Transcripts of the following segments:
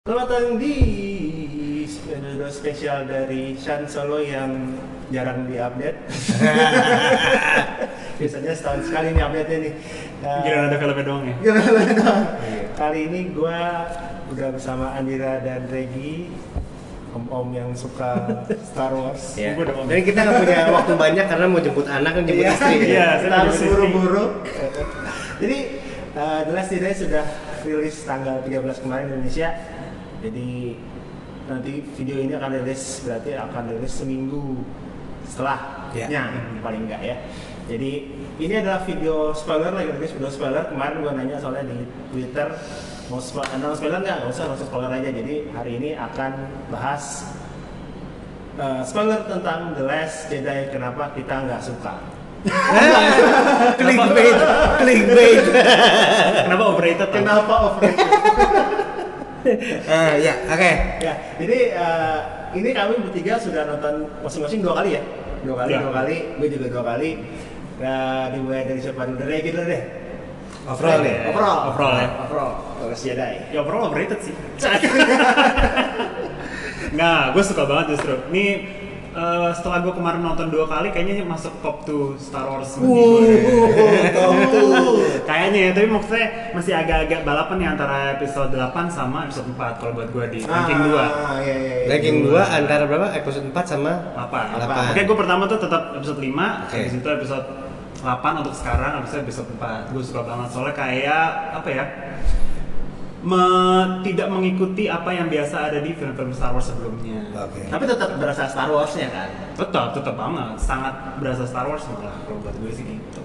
Selamat datang di episode spesial dari Shan Solo yang jarang diupdate. Biasanya setahun sekali nih update nih. Uh, Kira ada filmnya doang ya? gimana dong? Kali ini gua udah bersama Andira dan Regi, om-om yang suka Star Wars. Ya. Udah ngomong. Dan kita nggak punya waktu banyak karena mau jemput anak dan jemput Iya, istri. Iya, saya kita harus buru-buru. Jadi uh, The Last Jedi sudah rilis tanggal 13 kemarin di Indonesia. Jadi nanti video ini akan rilis berarti akan rilis seminggu setelahnya Ya. paling enggak ya. Jadi ini adalah video spoiler lagi rilis video spoiler kemarin gua nanya soalnya di Twitter mau spo mau spoiler nggak? Usah, nggak usah spoiler aja. Jadi hari ini akan bahas uh, spoiler tentang The Last Jedi kenapa kita nggak suka. clickbait, clickbait. Kenapa overrated? Kenapa overrated? Ah, ya, oke. ya, jadi eh, ini kami bertiga sudah nonton masing-masing dua kali ya, dua kali, Ya. dua kali, gue juga dua kali. Nah, dimulai dari siapa dulu? Dari Regi dulu deh. Overall ya. Overall. Overall ya. Overall. Terus Jedi. Ya overall overrated sih. Nggak, gue suka banget justru. Ini eh, setelah gue kemarin nonton dua kali, kayaknya masuk top 2 Star Wars. Kayaknya ya, tapi maksudnya masih agak-agak balapan nih antara episode 8 sama episode 4 kalau buat gue di ranking 2. Ah, iya, iya, iya. Ranking 2 antara berapa? Episode 4 sama 8. Delapan. Oke, gue pertama tuh tetap episode 5, Oke. habis itu episode 8 untuk sekarang, habis itu episode 4. Gue suka banget soalnya kayak apa ya? Me- tidak mengikuti apa yang biasa ada di film-film Star Wars sebelumnya. Oke. Tapi tetap berasa Star Wars-nya kan? Tetap, tetap banget. Sangat berasa Star Wars malah kalau buat gue sih gitu.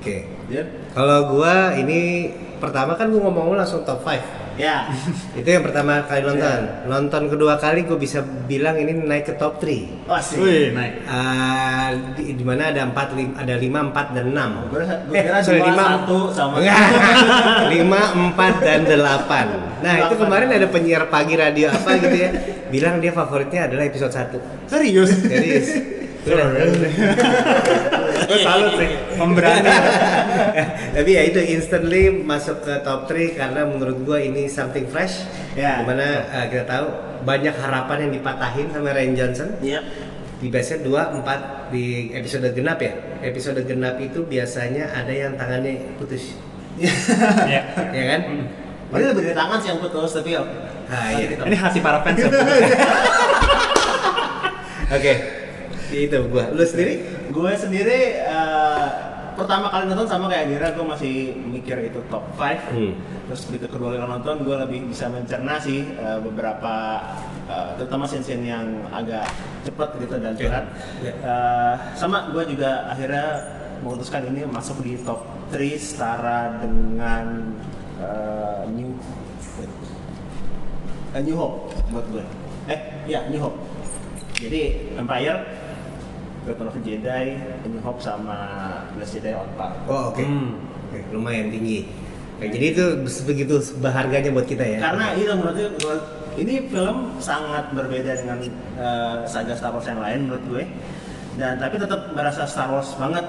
Oke. Dia? Kalau gua ini pertama kan gua ngomong langsung top 5. Ya. Itu yang pertama kali nonton. Nonton kedua kali gua bisa bilang ini naik ke top 3. Wah sih. Wih, naik. Ah, di, di mana ada 4 lim, ada 5, 4 dan 6. Gue kira sorry, dua, lima. satu sama Enggak. 5, 4 dan 8. Nah, itu Delapan. kemarin ada penyiar pagi radio apa gitu ya. Bilang dia favoritnya adalah episode 1. Serius? Jadi udah. Gue salut sih, pemberani. Tapi ya itu instantly masuk ke top 3 karena menurut gua ini something fresh. Ya. Di mana eh, kita tahu banyak harapan yang dipatahin sama Ryan Johnson. Iya. Di biasanya 2, 4 di episode genap ya. Episode genap itu biasanya ada yang tangannya putus. ya. Ya kan? Hmm. Ini lebih dari tangan sih yang putus tapi ya. Ah, iya. Ini hati para fans ya. Oke. Itu gua. Lu sendiri? gue sendiri eh, pertama kali nonton sama kayak Dira gue masih mikir itu top 5 Hmm. terus begitu kedua kali nonton gue lebih bisa mencerna sih eh, beberapa eh, terutama scene-scene yang agak cepet gitu dan berat Ya. Eh, sama gue juga akhirnya memutuskan ini masuk di top 3 setara dengan eh, New eh, New Hope buat gue eh ya New Hope jadi Empire Return of the Jedi, A New Hope sama Last Jedi on par. Oh, oke. Hmm. Oke, lumayan tinggi. Oke, jadi itu begitu berharganya buat kita ya. Karena itu menurut gue, ini film sangat berbeda dengan eh, saga Star Wars yang lain menurut gue. Dan tapi tetap merasa Star Wars banget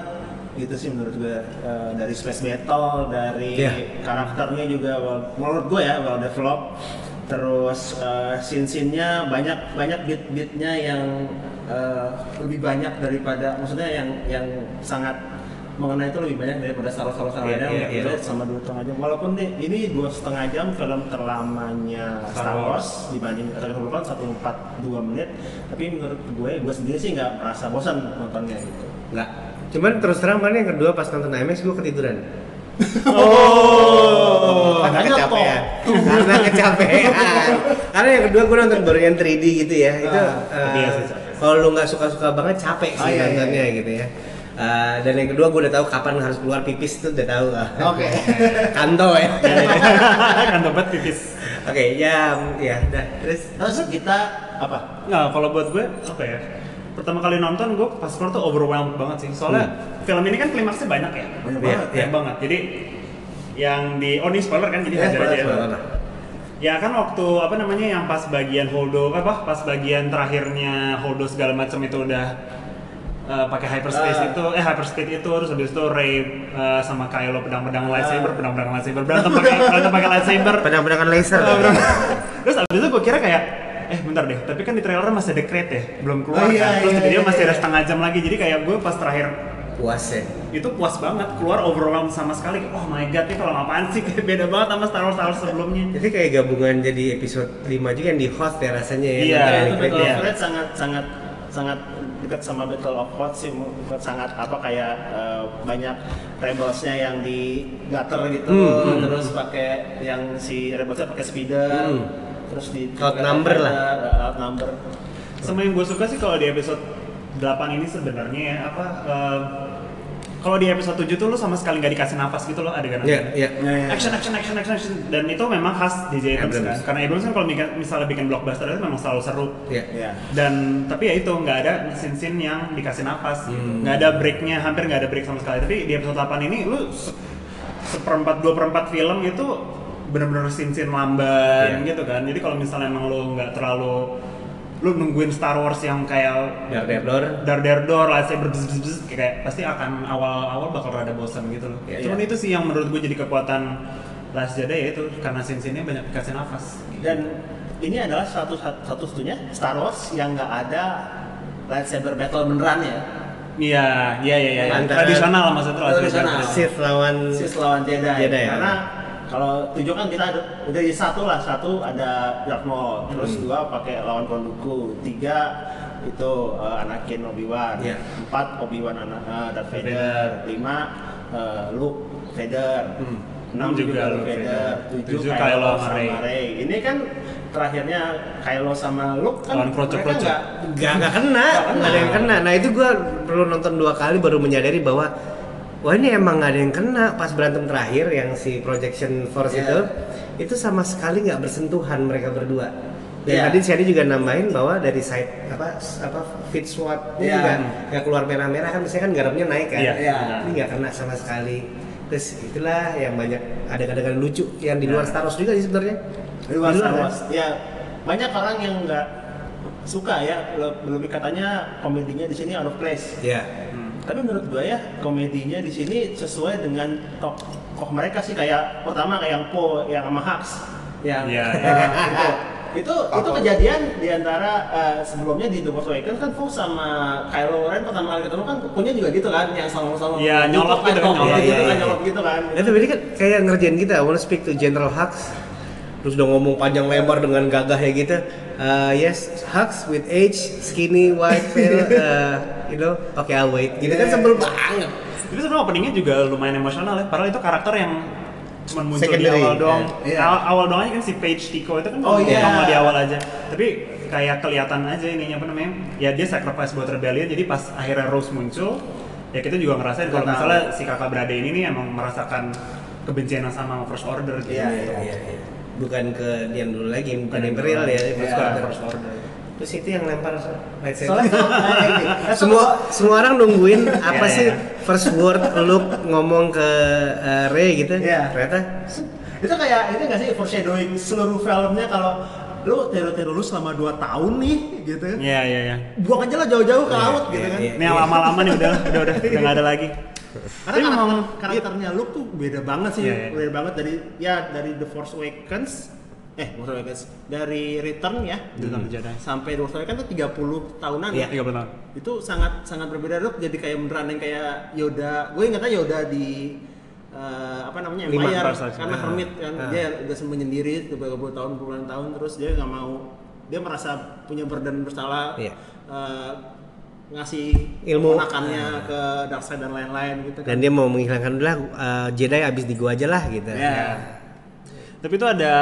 gitu sih menurut gue Eh, dari space battle dari Iya. karakternya juga well- menurut gue ya well developed terus eh, scene-scene-nya banyak banyak beat-beatnya yang eh, lebih banyak daripada maksudnya yang yang sangat mengenai itu lebih banyak daripada Star Wars Star Wars gue sama dua setengah jam. Walaupun nih, ini dua setengah jam film terlamanya Star, Star Wars, dibanding Attack of the satu empat dua menit. Tapi menurut gue gue sendiri sih nggak merasa bosan nontonnya gitu. Enggak. Cuman terus terang mana yang kedua pas nonton IMAX gua ketiduran. Oh Karena kecapean. Karena kecapean. Karena yang kedua gua nonton baru yang 3D gitu ya. Itu sih, capek. kalau lu nggak suka-suka banget capek sih Oh, iya, iya, nontonnya iya. gitu ya. Eh, dan yang kedua gue udah tahu kapan harus keluar pipis itu udah tahu Oke. kanto ya kan dapat tipis. oke ya ya udah terus terus kita apa Nggak, kalau buat gue apa ya? Pertama kali nonton gue pas keluar tuh overwhelmed banget sih. Soalnya film ini kan klimaksnya banyak ya. Banyak Iya, banget Banyak banget. Jadi yang di oh ini spoiler kan jadi Iya, hajar spoiler, aja. spoiler. ya. Ya kan waktu apa namanya yang pas bagian holdo apa pas bagian terakhirnya holdo segala macam itu udah eh, pakai hyperspace Ah. itu eh hyperspeed itu terus habis itu Ray eh, sama Kylo pedang-pedang lightsaber, pedang-pedang lightsaber berantem pakai berantem pakai lightsaber. pedang-pedangan laser Terus kira kayak eh bentar deh, tapi kan di trailer masih ada crate ya, belum keluar Oh, iya, kan. Terus iya, dia iya, masih ada iya. setengah jam lagi. Jadi kayak gue pas terakhir puas ya? Itu puas banget. Keluar overwhelmed sama sekali. Oh my god ini film apaan sih? Kayak beda banget sama Star Wars Star Wars sebelumnya. Jadi kayak gabungan jadi episode 5 juga yang di host ya rasanya ya. Iya, itu Battle of Red sangat sangat sangat dekat sama Battle of Hoth sih. Sangat apa kayak eh, banyak rebelsnya yang di gutter gitu. Hmm, terus pakai yang si rebelsnya pakai speeder. Hmm. Terus di Outnumber lah. outnumber sama yang gue suka sih kalau di episode 8 ini sebenarnya ya apa eh, kalau di episode 7 tuh lu sama sekali nggak dikasih nafas gitu loh adegan Iya, iya. action action action action action dan itu memang khas DJ Abrams, Abrams. kan karena Abrams kan kalau misalnya bikin blockbuster itu memang selalu seru Iya. ya dan tapi ya itu nggak ada scene-scene yang dikasih nafas gitu. Hmm. nggak ada breaknya hampir nggak ada break sama sekali tapi di episode 8 ini lu se- seperempat dua perempat film itu benar-benar scene-scene lamban Iya. gitu kan jadi kalau misalnya emang lu nggak terlalu lu nungguin Star Wars yang kayak Dar der dor. dar der dor lightsaber bzz, bzz, bzz, kayak pasti akan awal-awal bakal rada bosan gitu loh Iya, cuman iya. itu sih yang menurut gue jadi kekuatan Last Jedi ya itu karena scene-scene-nya banyak dikasih nafas dan ini adalah satu satu satunya Star Wars yang nggak ada lightsaber battle beneran ya Iya, iya, iya, iya. Tradisional lah maksudnya. lah, Tradisional. Sith lawan Sith lawan Jedi, Jedi, ya. karena kalau tujuh kan kita ada udah di satu lah satu ada Darth Maul terus Hmm. dua pakai lawan Konduku tiga itu uh, Anakin Obi Wan Iya. empat Obi Wan anak uh, Darth Vader. Vader lima uh, Luke Vader Hmm. enam Juga juga Luke Vader Vader. tujuh Tujuh Kylo Kylo sama Rey. Rey ini kan terakhirnya Kylo sama Luke kan Lawan krocok-krocok. mereka nggak Gak, gak kena, Nggak ada yang kena. Nah itu gue perlu nonton dua kali baru menyadari bahwa wah ini emang nggak ada yang kena pas berantem terakhir yang si projection force Iya. itu itu sama sekali nggak bersentuhan mereka berdua. Dan Iya. tadi Sherry juga nambahin bahwa dari side apa apa fit sword Iya. juga nggak keluar merah-merah kan biasanya kan garamnya naik kan. Iya. Iya. Ini nggak kena sama sekali. Terus itulah yang banyak adegan-adegan lucu yang di luar Nah. Star Wars juga sih sebenarnya. di luar Di Star kan? Wars. Ya banyak orang yang nggak suka ya le- lebih katanya komedinya di sini out of place. Iya. Tapi menurut gue ya komedinya di sini sesuai dengan tokoh mereka sih. Kayak pertama kayak yang Po yang sama Hux. Yang Iya, eh, iya. itu itu itu kejadian di antara eh, sebelumnya di The Force Awakens kan Fox sama Kylo Ren pertama kali ketemu kan punya juga gitu kan yang sama-sama Iya, nyolot gitu kan, nyolot nyolot. gitu Iya, kan iya, nyolot gitu kan. Nah, tapi ini kan kayak ngerjain kita, I wanna speak to General Hux. Terus udah ngomong panjang lebar dengan gagah ya gitu Uh, Yes, Hux with age, skinny, white, pale, uh, you know Oke, I'll wait Gitu kan Yeah. sebel banget Tapi sebenarnya openingnya juga lumayan emosional ya. Padahal itu karakter yang cuma muncul di Secondary. awal doang. Iya. Awal, awal doang aja kan si Paige Tico itu kan Oh, cuma iya. nongol di awal aja. Tapi kayak kelihatan aja ininya apa namanya? Ya dia sacrifice buat rebellion. Jadi pas akhirnya Rose muncul, ya kita juga ngerasain kalau misalnya si kakak beradik ini nih emang merasakan kebencian yang sama First Order gitu. Iya, iya, Iya, iya. Bukan ke diam dulu lagi, bukan Bukan Imperial ya, Iya, First Order. First Order. Terus itu yang lempar lightsaber soalnya ini, semua semua orang nungguin apa Iya, sih iya. first word Luke ngomong ke uh, Rey gitu Iya. ternyata itu kayak itu nggak sih foreshadowing seluruh filmnya kalau lu teror-teror lu selama 2 tahun nih gitu Iya, iya, iya. buang aja lah jauh-jauh ke laut gitu iya, kan. Ini yang lama-lama nih udah udah udah udah nggak ada lagi. Karena Tapi memang- karakternya Luke tuh beda banget sih Iya, iya. beda banget dari ya dari The Force Awakens eh Force Awakens dari Return ya Return Jedi. sampai The Force Awakens tuh 30 tahunan Iya. ya 30 tahun. itu sangat sangat berbeda Luke jadi kayak beneran yang kayak Yoda gue ingatnya Yoda di eh, apa namanya Empire karena Ah. hermit kan Ah. dia udah menyendiri beberapa puluh tahun puluhan tahun terus dia nggak mau dia merasa punya burden bersalah Iya. eh, ngasih Ilmu. ponakannya ke Darkseid dan lain-lain gitu kan. Dan dia mau menghilangkan udah uh, Jedi abis di gua aja lah gitu. Ya Tapi itu ada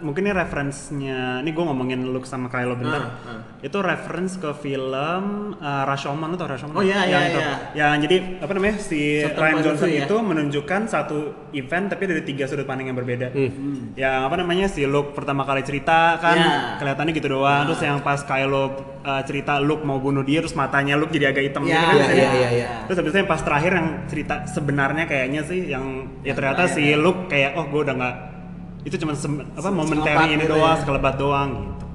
mungkin ini referensinya. Ini gue ngomongin Luke sama Kylo bentar. Ah, ah. Itu reference ke film uh, Rashomon atau Rashomon? Oh, iya, yang iya, itu. iya. Yang jadi apa namanya si Sultan Ryan Johnson ya? itu menunjukkan satu event tapi dari tiga sudut pandang yang berbeda. Hmm. Yang apa namanya si Luke pertama kali cerita kan Iya. kelihatannya gitu doang. Terus yang pas Kylo uh, cerita Luke mau bunuh dia terus matanya Luke jadi agak hitam Iya, gitu kan. iya, Jadi- iya, iya, iya. Terus habis itu yang pas terakhir yang cerita sebenarnya kayaknya sih yang ya Yang ternyata terakhir si ya. Luke kayak oh gue udah nggak itu cuma sem- apa momentary ini gitu doang, ya. sekelebat doang gitu.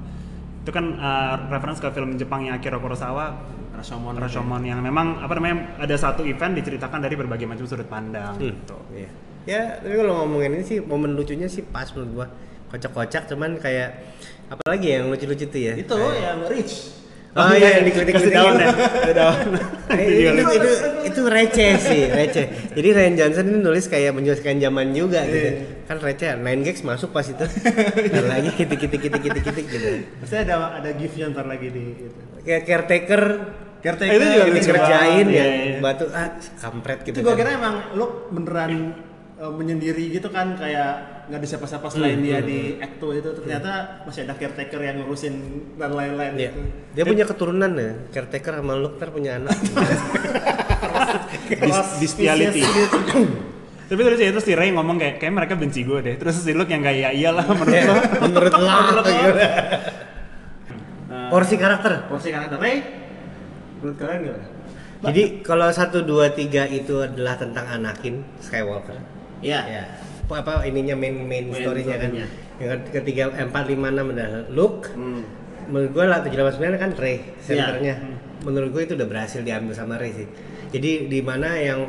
Itu kan uh, reference ke film Jepangnya Akira Kurosawa Rashomon Rashomon yang memang apa namanya ada satu event diceritakan dari berbagai macam sudut pandang Hmm. gitu. Iya. Ya, tapi kalau ngomongin ini sih momen lucunya sih pas menurut gua. kocak-kocak cuman kayak apalagi yang lucu-lucu tuh ya Itu yang rich. Oh iya yang dikritik Kasih daun ya. Daun. Eh, Itu itu, itu, receh sih, receh. Jadi Ryan Johnson ini nulis kayak menjelaskan zaman juga gitu. Kan receh, Nine Gags masuk pas itu. Dan lagi kitik-kitik kitik-kitik kitik gitu. Pasti ada ada gift-nya ntar lagi di itu. Kayak caretaker Caretaker Itu juga dikerjain banget, ya iya, iya. batu ah kampret gitu. Itu gua kan. kira emang lu beneran uh, menyendiri gitu kan kayak nggak ada siapa-siapa selain dia di Acto itu ternyata masih ada caretaker yang ngurusin dan lain-lain Iya. gitu. Dia punya keturunan ya, caretaker sama ntar punya anak. Dis- Bestiality. Spesies gitu. Tapi terus ya terus si Ray ngomong kayak kayak mereka benci gue deh. Terus si Luke yang kayak ya iyalah menurut lo. Menurut lah. gitu. Nah, Porsi karakter. porsi karakter Ray menurut kalian gimana? Jadi kalau satu dua tiga itu adalah tentang Anakin Skywalker. Iya. Ya. Apa, ininya main main, Main story-nya kan. Yang ketiga empat lima enam adalah Luke. Hmm. Menurut gua lah tujuh delapan sembilan kan Rey centernya. Menurut gua itu udah berhasil diambil sama Rey sih. Jadi di mana yang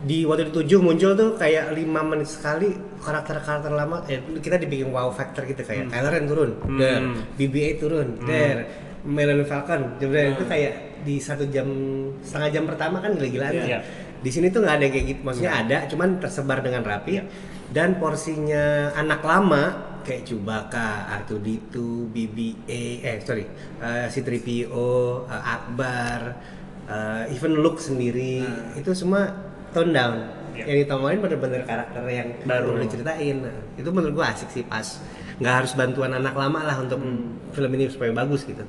di waktu itu tujuh muncul tuh kayak lima menit sekali karakter-karakter lama eh, kita dibikin wow factor gitu kayak Kylo Ren turun, der, BB-8 turun, der, Millennium Falcon, jebret itu kayak di satu jam setengah jam pertama kan gila-gilaan Iya. kan. Di sini tuh nggak ada kayak gitu, maksudnya ada, cuman tersebar dengan rapi dan porsinya anak lama kayak Chewbacca, R2D2, BB-8, eh sorry, eh, C-3PO, eh, Akbar, eh, even Luke sendiri itu semua tone down. Iya. Yang ditongolin bener-bener karakter yang Baru. diceritain. Nah, itu menurut gua asik sih pas. Nggak harus bantuan anak lama lah untuk film ini supaya bagus gitu.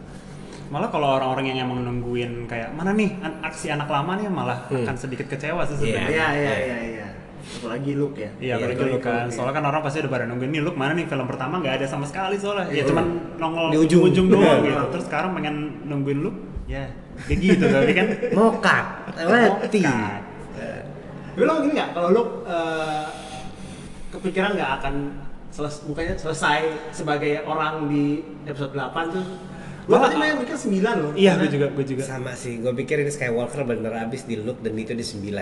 Malah kalau orang-orang yang emang nungguin kayak mana nih an- aksi anak lama nih malah Hmm. akan sedikit kecewa sih Iya. sebenarnya. Iya iya iya iya. Apalagi Luke ya. Iya, Iya, apalagi lu Luke, kan. iya. Soalnya kan orang pasti udah pada nungguin nih Luke mana nih film pertama nggak ada sama sekali soalnya. Ya Iya. cuman nongol Di ujung. ujung doang Iya. gitu. Terus sekarang pengen nungguin Luke, ya kayak gitu tapi kan Mokat, leti. Mokat. Tapi lo gini nggak, kalau lo eh, kepikiran nggak akan seles, bukannya selesai sebagai orang di episode 8 tuh? Lo tadi main mikir 9 loh. Iya, gue juga, gue juga. Sama sih, gue pikir ini Skywalker bener abis di look dan itu di 9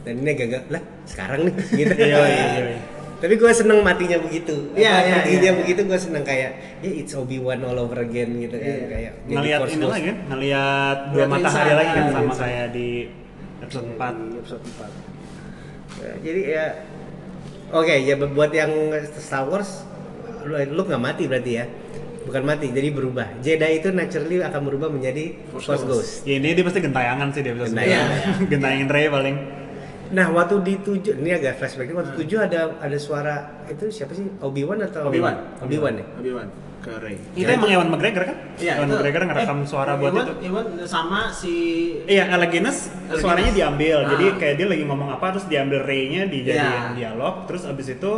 Dan ini agak lah sekarang nih gitu. Iya, iya, iya. Tapi gue seneng matinya begitu. Iya, iya, iya. begitu gue seneng kayak ya it's Obi Wan all over again gitu kan Iya. kayak Ngeliat ini Ghost. lagi kan, ngeliat dua matahari lagi kan iya, sama kayak di episode 4 Di episode 4. Ya, jadi ya oke ya buat yang Star Wars lu lu nggak mati berarti ya bukan mati jadi berubah Jedi itu naturally akan berubah menjadi Force Force Ghost. Ghost Ya ini dia pasti gentayangan sih di episode Gentayangan. 9 Gentayangin Rey paling nah waktu di tujuh ini agak flashback ini waktu tujuh ada ada suara itu siapa sih Obi Wan atau Obi-Wan. Obi Wan ya Obi-Wan ke Rey. Itu Ya, emang Ewan McGregor kan? Iya, Ewan itu- McGregor ngerekam eh, suara buat Iwan, itu Iwan sama si Iya, Alec Guinness suaranya Guinness. diambil. Ah. Jadi kayak dia lagi ngomong apa terus diambil Ray-nya dijadiin Iya. dialog, terus abis itu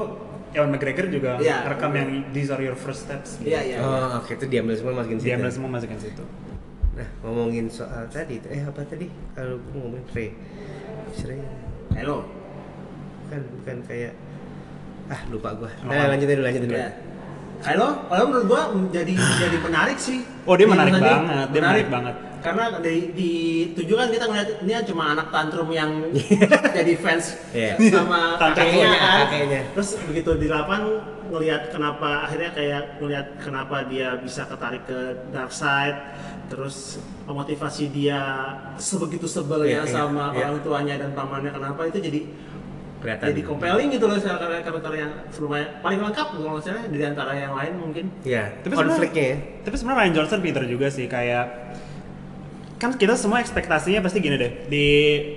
Ewan McGregor juga Iya. rekam yang These are your first steps. gitu. Iya iya. oh oke itu diambil semua masukin situ Diambil semua masukin situ. nah ngomongin soal tadi eh apa tadi kalau gue ngomongin Rey Rey Hello. bukan bukan kayak ah lupa gua Lupa. nah lanjutin dulu lanjutin dulu Ya. Halo, kalau menurut gua jadi jadi menarik sih. Oh, dia Di menarik tadi, banget, dia menarik banget. Karena di, di tujuh kan kita ngeliat ini cuma anak tantrum yang jadi fans Iya. sama kakeknya kan. kakeknya. Terus begitu di delapan ngelihat kenapa akhirnya kayak ngelihat kenapa dia bisa ketarik ke dark side terus motivasi dia sebegitu sebelnya Iya, iya, sama iya. orang tuanya dan pamannya kenapa itu jadi kelihatan jadi compelling gitu loh karakter karakter yang sebelumnya paling lengkap kalau misalnya di antara yang lain mungkin ya Tapi konfliknya ya Tapi sebenarnya Ryan Johnson pinter juga sih kayak kan kita semua ekspektasinya pasti gini deh. Di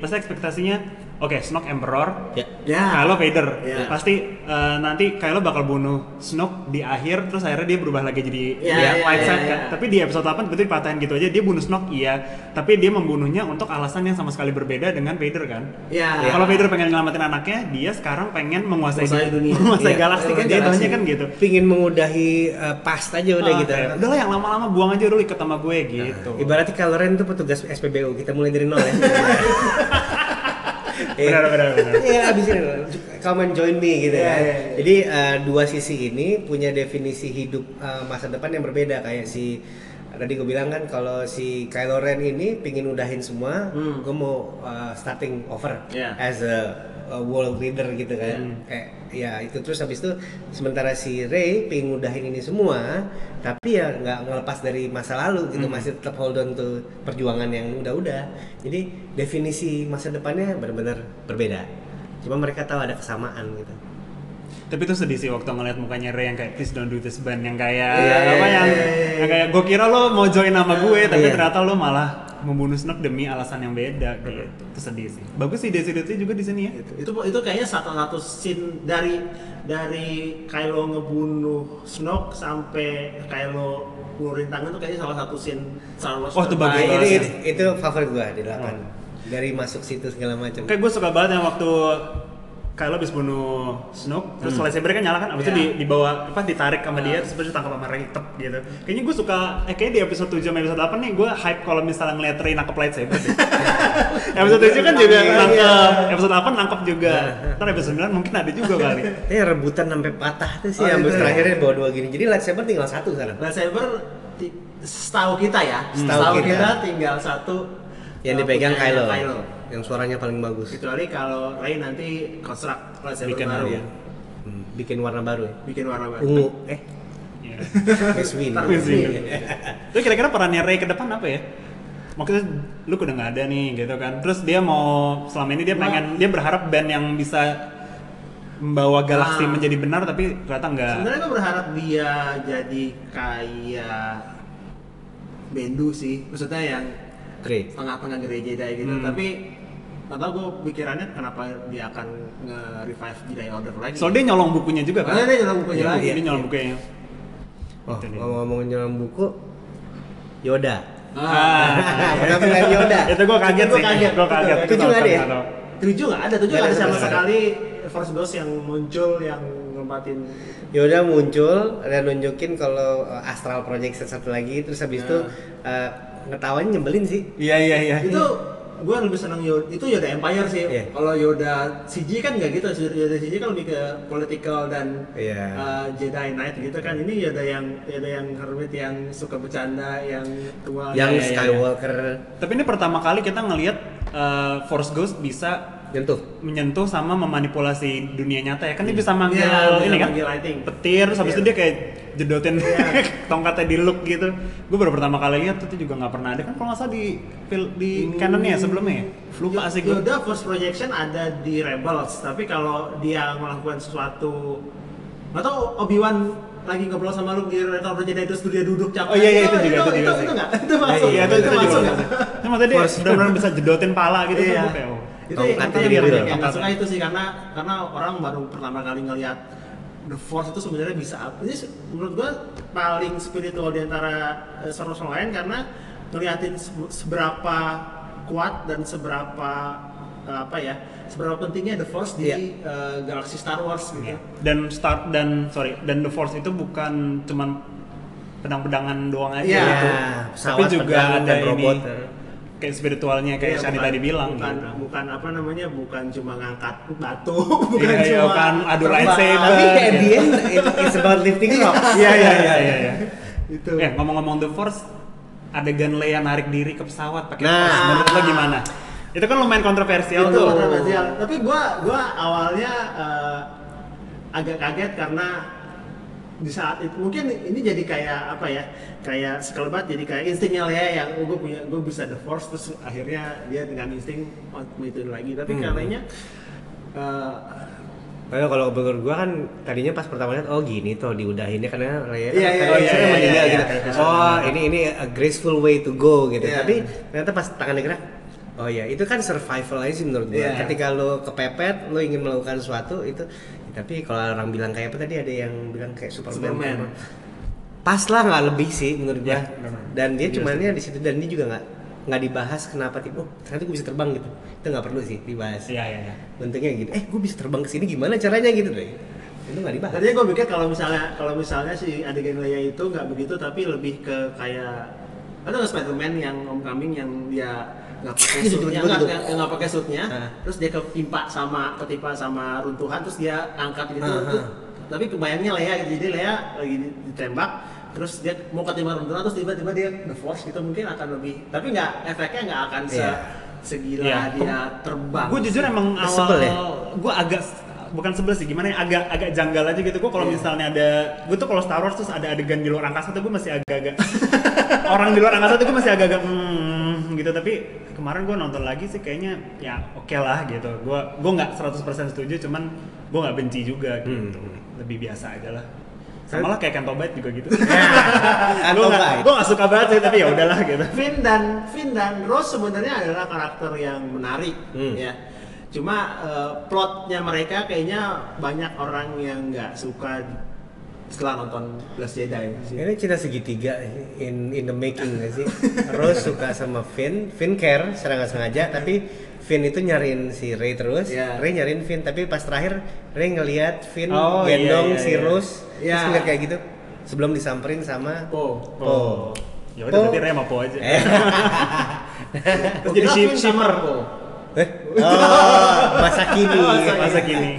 pasti ekspektasinya Oke, Snoke Emperor, ya ya Kylo Vader. Iya. Pasti eh, nanti Kylo bakal bunuh Snoke di akhir terus akhirnya dia berubah lagi jadi dia iya, light iya, side iya. kan. Tapi di episode 8 betul dipatahin gitu aja dia bunuh Snoke iya, tapi dia membunuhnya untuk alasan yang sama sekali berbeda dengan Vader kan. ya Kalau Vader pengen nyelamatin anaknya, dia sekarang pengen menguasai Menguasai dunia. menguasai Iya. galaksi kan. Dia tahunya kan gitu. pingin mengudahi uh, past aja udah Ah, gitu Udah lah yang lama-lama buang aja dulu ikut sama gue gitu. ibaratnya Kylo Ren itu petugas SPBU kita mulai dari nol ya Benar, benar, benar. Iya, abis ini come and join me gitu Iya, kan. iya, iya. Jadi uh, dua sisi ini punya definisi hidup uh, masa depan yang berbeda kayak si tadi gue bilang kan kalau si Kylo Ren ini pingin udahin semua, Hmm. gue mau uh, starting over Iya. as a uh, world leader gitu kan Hmm. kayak ya itu terus habis itu sementara si Ray pengen ngudahin ini semua tapi ya nggak ngelepas dari masa lalu gitu Hmm. masih tetap hold on to perjuangan yang udah-udah jadi definisi masa depannya benar-benar berbeda cuma mereka tahu ada kesamaan gitu Tapi itu sedih sih waktu ngeliat mukanya Ray yang kayak please don't do this band yang kayak Iya, iya, apa iya, yang, iya, iya. yang kayak gue kira lo mau join nama gue tapi Iya. ternyata lo malah membunuh Snook demi alasan yang beda gitu. Itu sedih sih. Bagus sih Desi Desi juga di sini ya. itu itu, itu kayaknya satu satu scene dari dari Kylo ngebunuh Snoke sampai Kylo ngeluarin tangan tuh kayaknya salah satu scene Star Wars Oh, itu Nah, bagus ini, banget. ini- itu favorit gua di 8 Oh. dari masuk situ segala macam Kayak gue suka banget yang waktu Kylo habis bunuh Snoke, terus lightsaber kan nyala kan, abis itu Iya. di, dibawa apa ditarik sama dia, terus abis itu ditangkap sama Ray tep gitu. Kayaknya gue suka, eh kayaknya di episode 7 sama episode 8 nih gue hype kalau misalnya ngeliat Ray nangkep lightsaber deh. episode 7 kan juga Iya. nangkep, episode 8 nangkep juga. Ntar episode 9 mungkin ada juga kali. Eh rebutan sampai patah tuh sih, Oh, ya. terakhirnya bawa dua gini. Jadi lightsaber tinggal satu sekarang. lightsaber setahu kita ya Setahu kita. kita. tinggal satu Yang uh, dipegang punyanya Kylo, yang suaranya paling bagus. kecuali kalau Ray nanti konstruk lightsaber Bikin baru ya. Hmm, bikin warna baru ya. bikin warna baru Ungu, eh, Iya. Miss Win. Terus kira-kira perannya Ray ke depan apa ya? Maksudnya lu udah nggak ada nih gitu kan. Terus dia mau selama ini dia pengen dia berharap band yang bisa membawa galaksi Ah. menjadi benar tapi ternyata nggak. Sebenarnya gue berharap dia jadi kayak Bendu sih, maksudnya yang Great. tengah-tengah gereja Jedi gitu. Hmm. Tapi atau gue pikirannya kenapa dia akan nge-revive Jedi Order lagi. Soalnya dia nyolong bukunya juga kan? Makanya dia nyolong bukunya Iya, lagi. Dia nyolong bukunya. Oh, Itu dia. ngomong-ngomongin dalam buku, Yoda. Ah, Penampilan Yoda. itu gua kaget Gua sih. kaget. Gua kaget. Itu juga ada ya? Nggak tahu. Tujuh nggak ada, tujuh Nggak nggak ada sama sekali Force Ghost yang muncul yang nempatin Yoda muncul dan nunjukin kalau uh, astral projection satu lagi, terus habis itu uh, ngetawain nyebelin sih. Iya iya iya. itu gue lebih seneng Yoda itu Yoda Empire sih Iya. kalau Yoda CG kan nggak gitu Yoda CG kan lebih ke political dan Iya. uh, Jedi Knight gitu kan ini Yoda yang Yoda yang hermit yang suka bercanda yang tua yang iya, iya, iya. Skywalker Tapi ini pertama kali kita ngelihat uh, Force Ghost bisa nyentuh. menyentuh sama memanipulasi dunia nyata ya kan dia bisa manggil Iya, bisa ini kan manggil lighting. petir terus habis Iya. itu dia kayak jedotin Iya. tongkatnya di look gitu gue baru pertama kali lihat itu juga nggak pernah ada kan kalau nggak salah di di Hmm. canonnya ya sebelumnya ya lupa Yo- sih gue Yoda Force Projection ada di Rebels tapi kalau dia melakukan sesuatu nggak tahu Obi Wan lagi ngobrol sama lu di Return of the Jedi terus dia duduk capek Oh iya iya itu juga itu itu, juga itu, sih. itu nggak itu masuk Iya itu itu masuk juga. nggak? Itu maksudnya dia benar-benar bisa jedotin pala gitu Iya. kan gue kayak oh. Itu yang, Tongkatnya jadi yang, real. yang nggak suka itu sih karena karena orang baru pertama kali ngelihat The Force itu sebenarnya bisa apa? Ini menurut gua paling spiritual di antara eh, Star Wars lain karena ngeliatin se- seberapa kuat dan seberapa eh, apa ya seberapa pentingnya The Force di Iya. eh, galaksi Star Wars gitu. dan start dan sorry dan the force itu bukan cuman pedang-pedangan doang aja Iya. gitu pesawat, tapi juga pedang, ada dan ini robot. Kayak spiritualnya kayak Iya, Shani bukan- tadi bilang bukan, gitu. bukan apa namanya bukan cuma ngangkat batu bukan Iya, iya, cuma bukan adu lightsaber. Tapi kayak gitu. the end, it- it's about lifting rocks. Iya iya iya iya. iya. itu Eh ngomong-ngomong The Force, adegan Leia narik diri ke pesawat pakai Nah. Force. Menurut lo gimana? Itu kan lumayan kontroversial itu tuh. kontroversial tapi gua gua awalnya eh, agak kaget karena di saat itu mungkin ini jadi kayak apa ya kayak sekelebat jadi kayak instingnya Lea yang oh, gue punya gue bisa the force terus akhirnya dia dengan insting oh, itu lagi tapi Hmm. karenanya eh, Kalau kalau menurut gua kan tadinya pas pertama lihat oh gini tuh diudahinnya karena Raya kan meninggal gitu. iya. Oh ini ini a graceful way to go gitu. Iya. Tapi ternyata pas tangannya gerak, oh ya itu kan survival aja sih menurut gua. Iya. Ketika lo kepepet, lo ingin melakukan sesuatu itu. Tapi kalau orang bilang kayak apa tadi ada yang bilang kayak Superman. Superman. Pas lah nggak lebih sih menurut gua. Iya, benar. Dan dia Iya cumannya di situ dan dia juga nggak nggak dibahas kenapa tipe oh ternyata gue bisa terbang gitu itu nggak perlu sih dibahas Iya iya iya. bentuknya gitu eh gue bisa terbang ke sini gimana caranya gitu deh itu nggak dibahas tadinya gue mikir kalau misalnya kalau misalnya si adegan Leia itu nggak begitu tapi lebih ke kayak ada nggak Spiderman yang homecoming yang dia nggak pakai Gitu, suitnya gitu, nggak pakai suitnya Ah. terus dia ketimpa sama ketimpa sama runtuhan terus dia angkat gitu Ah, terus- ah. tapi kebayangnya Leia gitu jadi Leia lagi ditembak terus dia mau ketimpa runtuhan terus tiba-tiba dia the force gitu mungkin akan lebih tapi nggak efeknya nggak akan se Iya. segila Iya. dia terbang Gue jujur emang awal ya? gue agak bukan sebel sih gimana ya agak agak janggal aja gitu gue kalau misalnya ada gue tuh kalau Star Wars terus ada adegan di luar angkasa tuh gue masih agak-agak orang di luar angkasa tuh gue masih agak-agak hmm, gitu tapi kemarin gue nonton lagi sih kayaknya ya oke lah gitu. Gue gue nggak 100% setuju cuman gue nggak benci juga gitu. Lebih biasa aja lah. Sama lah kayak Canto Bight juga gitu. Gue nggak gue nggak suka banget sih tapi ya udahlah gitu. Finn dan Finn dan Rose sebenarnya adalah karakter yang menarik Hmm. ya. Cuma eh, plotnya mereka kayaknya banyak orang yang nggak suka setelah nonton Last Jedi sih. Ini cinta segitiga in in the making gak sih? Rose suka sama Finn, Finn care secara nggak sengaja, tapi Finn itu nyariin si Ray terus, Iya. Ray nyariin Finn, tapi pas terakhir Ray ngelihat Finn Oh, iya, gendong iya, si iya. Rose, terus Iya. ngeliat kayak gitu, sebelum disamperin sama Po. Po. ya udah Po. berarti Rey sama Po aja Eh. terus jadi shimmer Po. Eh? Oh, masa kini. masa kini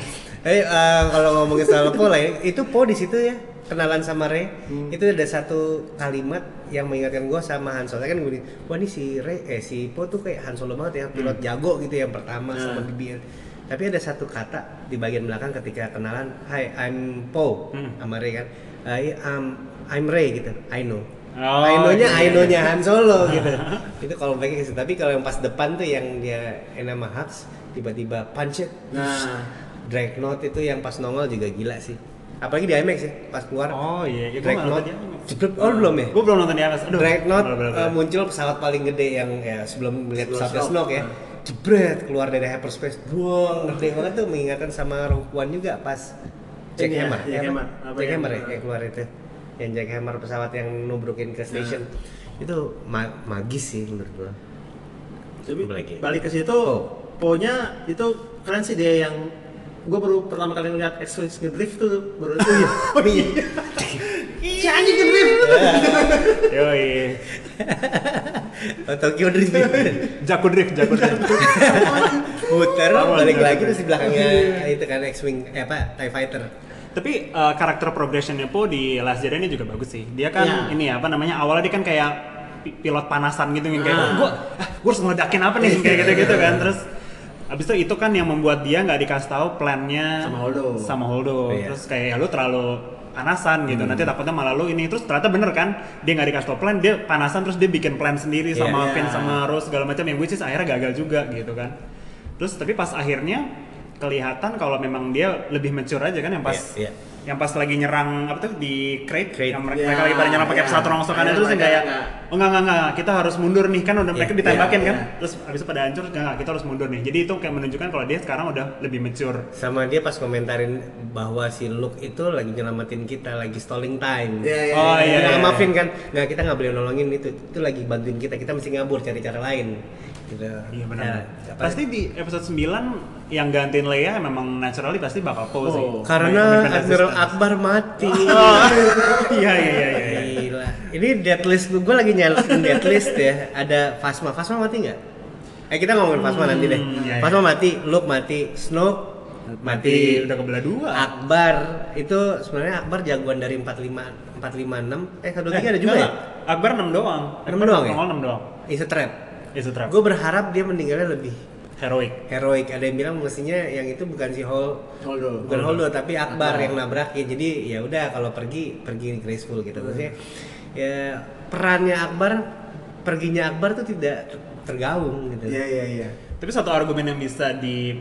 Eh, eh, kalau ngomongin soal Po lah, ya, itu Po di situ ya kenalan sama Ray. Hmm. Itu ada satu kalimat yang mengingatkan gue sama Han Solo kan gue wah ini si Ray, eh si Po tuh kayak Han Solo banget ya, pilot jago gitu yang pertama Hmm. sama bibir. Tapi ada satu kata di bagian belakang ketika kenalan, Hi, I'm Po Hmm. sama Ray kan. I am I'm Ray gitu, I know. Oh, I know-nya, iya, I iya. know-nya Han Solo gitu. itu kalau baiknya gitu. Tapi kalau yang pas depan tuh yang dia yang nama Hux tiba-tiba punch it. Nah, Dreadnought itu yang pas nongol juga gila sih. Apalagi di IMAX ya, pas keluar. oh iya ya, Dreadnought. nonton di IMAX. Jebret, oh belum ya? gue belum nonton di IMAX aduh boleh, eh, boleh. muncul pesawat paling gede yang ya sebelum melihat pesawatnya Snoke. Snoke ya. Jebret keluar dari hyperspace. Buang, gede banget tuh mengingatkan sama Rogue One juga pas Jack ya, Hammer. Jack ya, Hammer. Jack Hammer ya, yang keluar itu. Yang Jack Hammer pesawat yang nubrukin ke station. Itu ma- magis sih menurut gua. tapi balik ke situ, Po. Po-nya itu keren sih dia yang gue baru pertama kali ngeliat X-Wing ngedrift tuh baru oh iya oh iya si anjing ngedrift Yoi. Oh, Tokyo Drift. Jago drift, jago drift. Tahu, balik lagi terus di belakangnya itu kan X-Wing eh apa TIE Fighter. Tapi eh, karakter progressionnya Po di Last Jedi ini juga bagus sih. Dia kan Iya. ini ya, apa namanya awalnya dia kan kayak pi- pilot panasan gitu yang kayak Ah. gue gue harus ngeledakin apa nih kayak gitu gitu kan terus Abis itu itu kan yang membuat dia nggak dikasih tahu plannya Sama Holdo. sama Holdo. Iya. Terus kayak ya lu terlalu panasan gitu. Nanti takutnya malah lu ini terus ternyata bener kan dia nggak dikasih tahu plan dia panasan terus dia bikin plan sendiri Iya. sama Iya. Finn sama Rose segala macam yang which is akhirnya gagal juga gitu kan. Terus tapi pas akhirnya kelihatan kalau memang dia lebih mature aja kan yang pas Iya, iya. Yang pas lagi nyerang apa tuh di crate, Crate. yang mereka, Iya, mereka lagi pada nyerang pakai iya. pesawat rongsokan Iya, itu terus yang mereka kayak nggak- oh enggak enggak enggak kita harus mundur nih kan udah mereka Iya, ditembakin iya, kan iya. terus habis itu pada hancur enggak enggak kita harus mundur nih jadi itu kayak menunjukkan kalau dia sekarang udah lebih mature Sama dia pas komentarin bahwa si Luke itu lagi nyelamatin kita, lagi stalling time. Iya, iya, Oh, iya, Nah, iya. maafin kan, nggak kita nggak boleh nolongin itu, itu lagi bantuin kita, kita mesti ngabur cari cara lain. Gitu. iya Ya, benar apa- pasti di episode 9 yang gantiin Leia memang naturally pasti bakal Po sih Oh. Karena Independent Admiral. Akbar mati. iya iya iya iya Gila. Ini deadlist gue lagi nyalain deadlist ya. Ada Fasma. Fasma mati nggak? Eh kita ngomongin Fasma nanti deh. iya, iya. Fasma mati, Luke mati, Snoke mati. udah kebelah dua Akbar itu sebenarnya Akbar jagoan dari 45 456 eh satu lagi ada juga ya? enggak, Akbar 6 doang Enam Akbar doang ya? nongol 6 doang Is a trap. Itu trap Gue berharap dia meninggalnya lebih heroic heroik. Ada yang bilang mestinya yang itu bukan si Hol Holdo. bukan Holdo tapi Akbar Akbar. yang nabrakin. Jadi ya udah kalau pergi pergi graceful gitu. Maksudnya ya perannya Akbar perginya Akbar tuh tidak tergaung gitu. Iya iya iya. Tapi satu argumen yang bisa di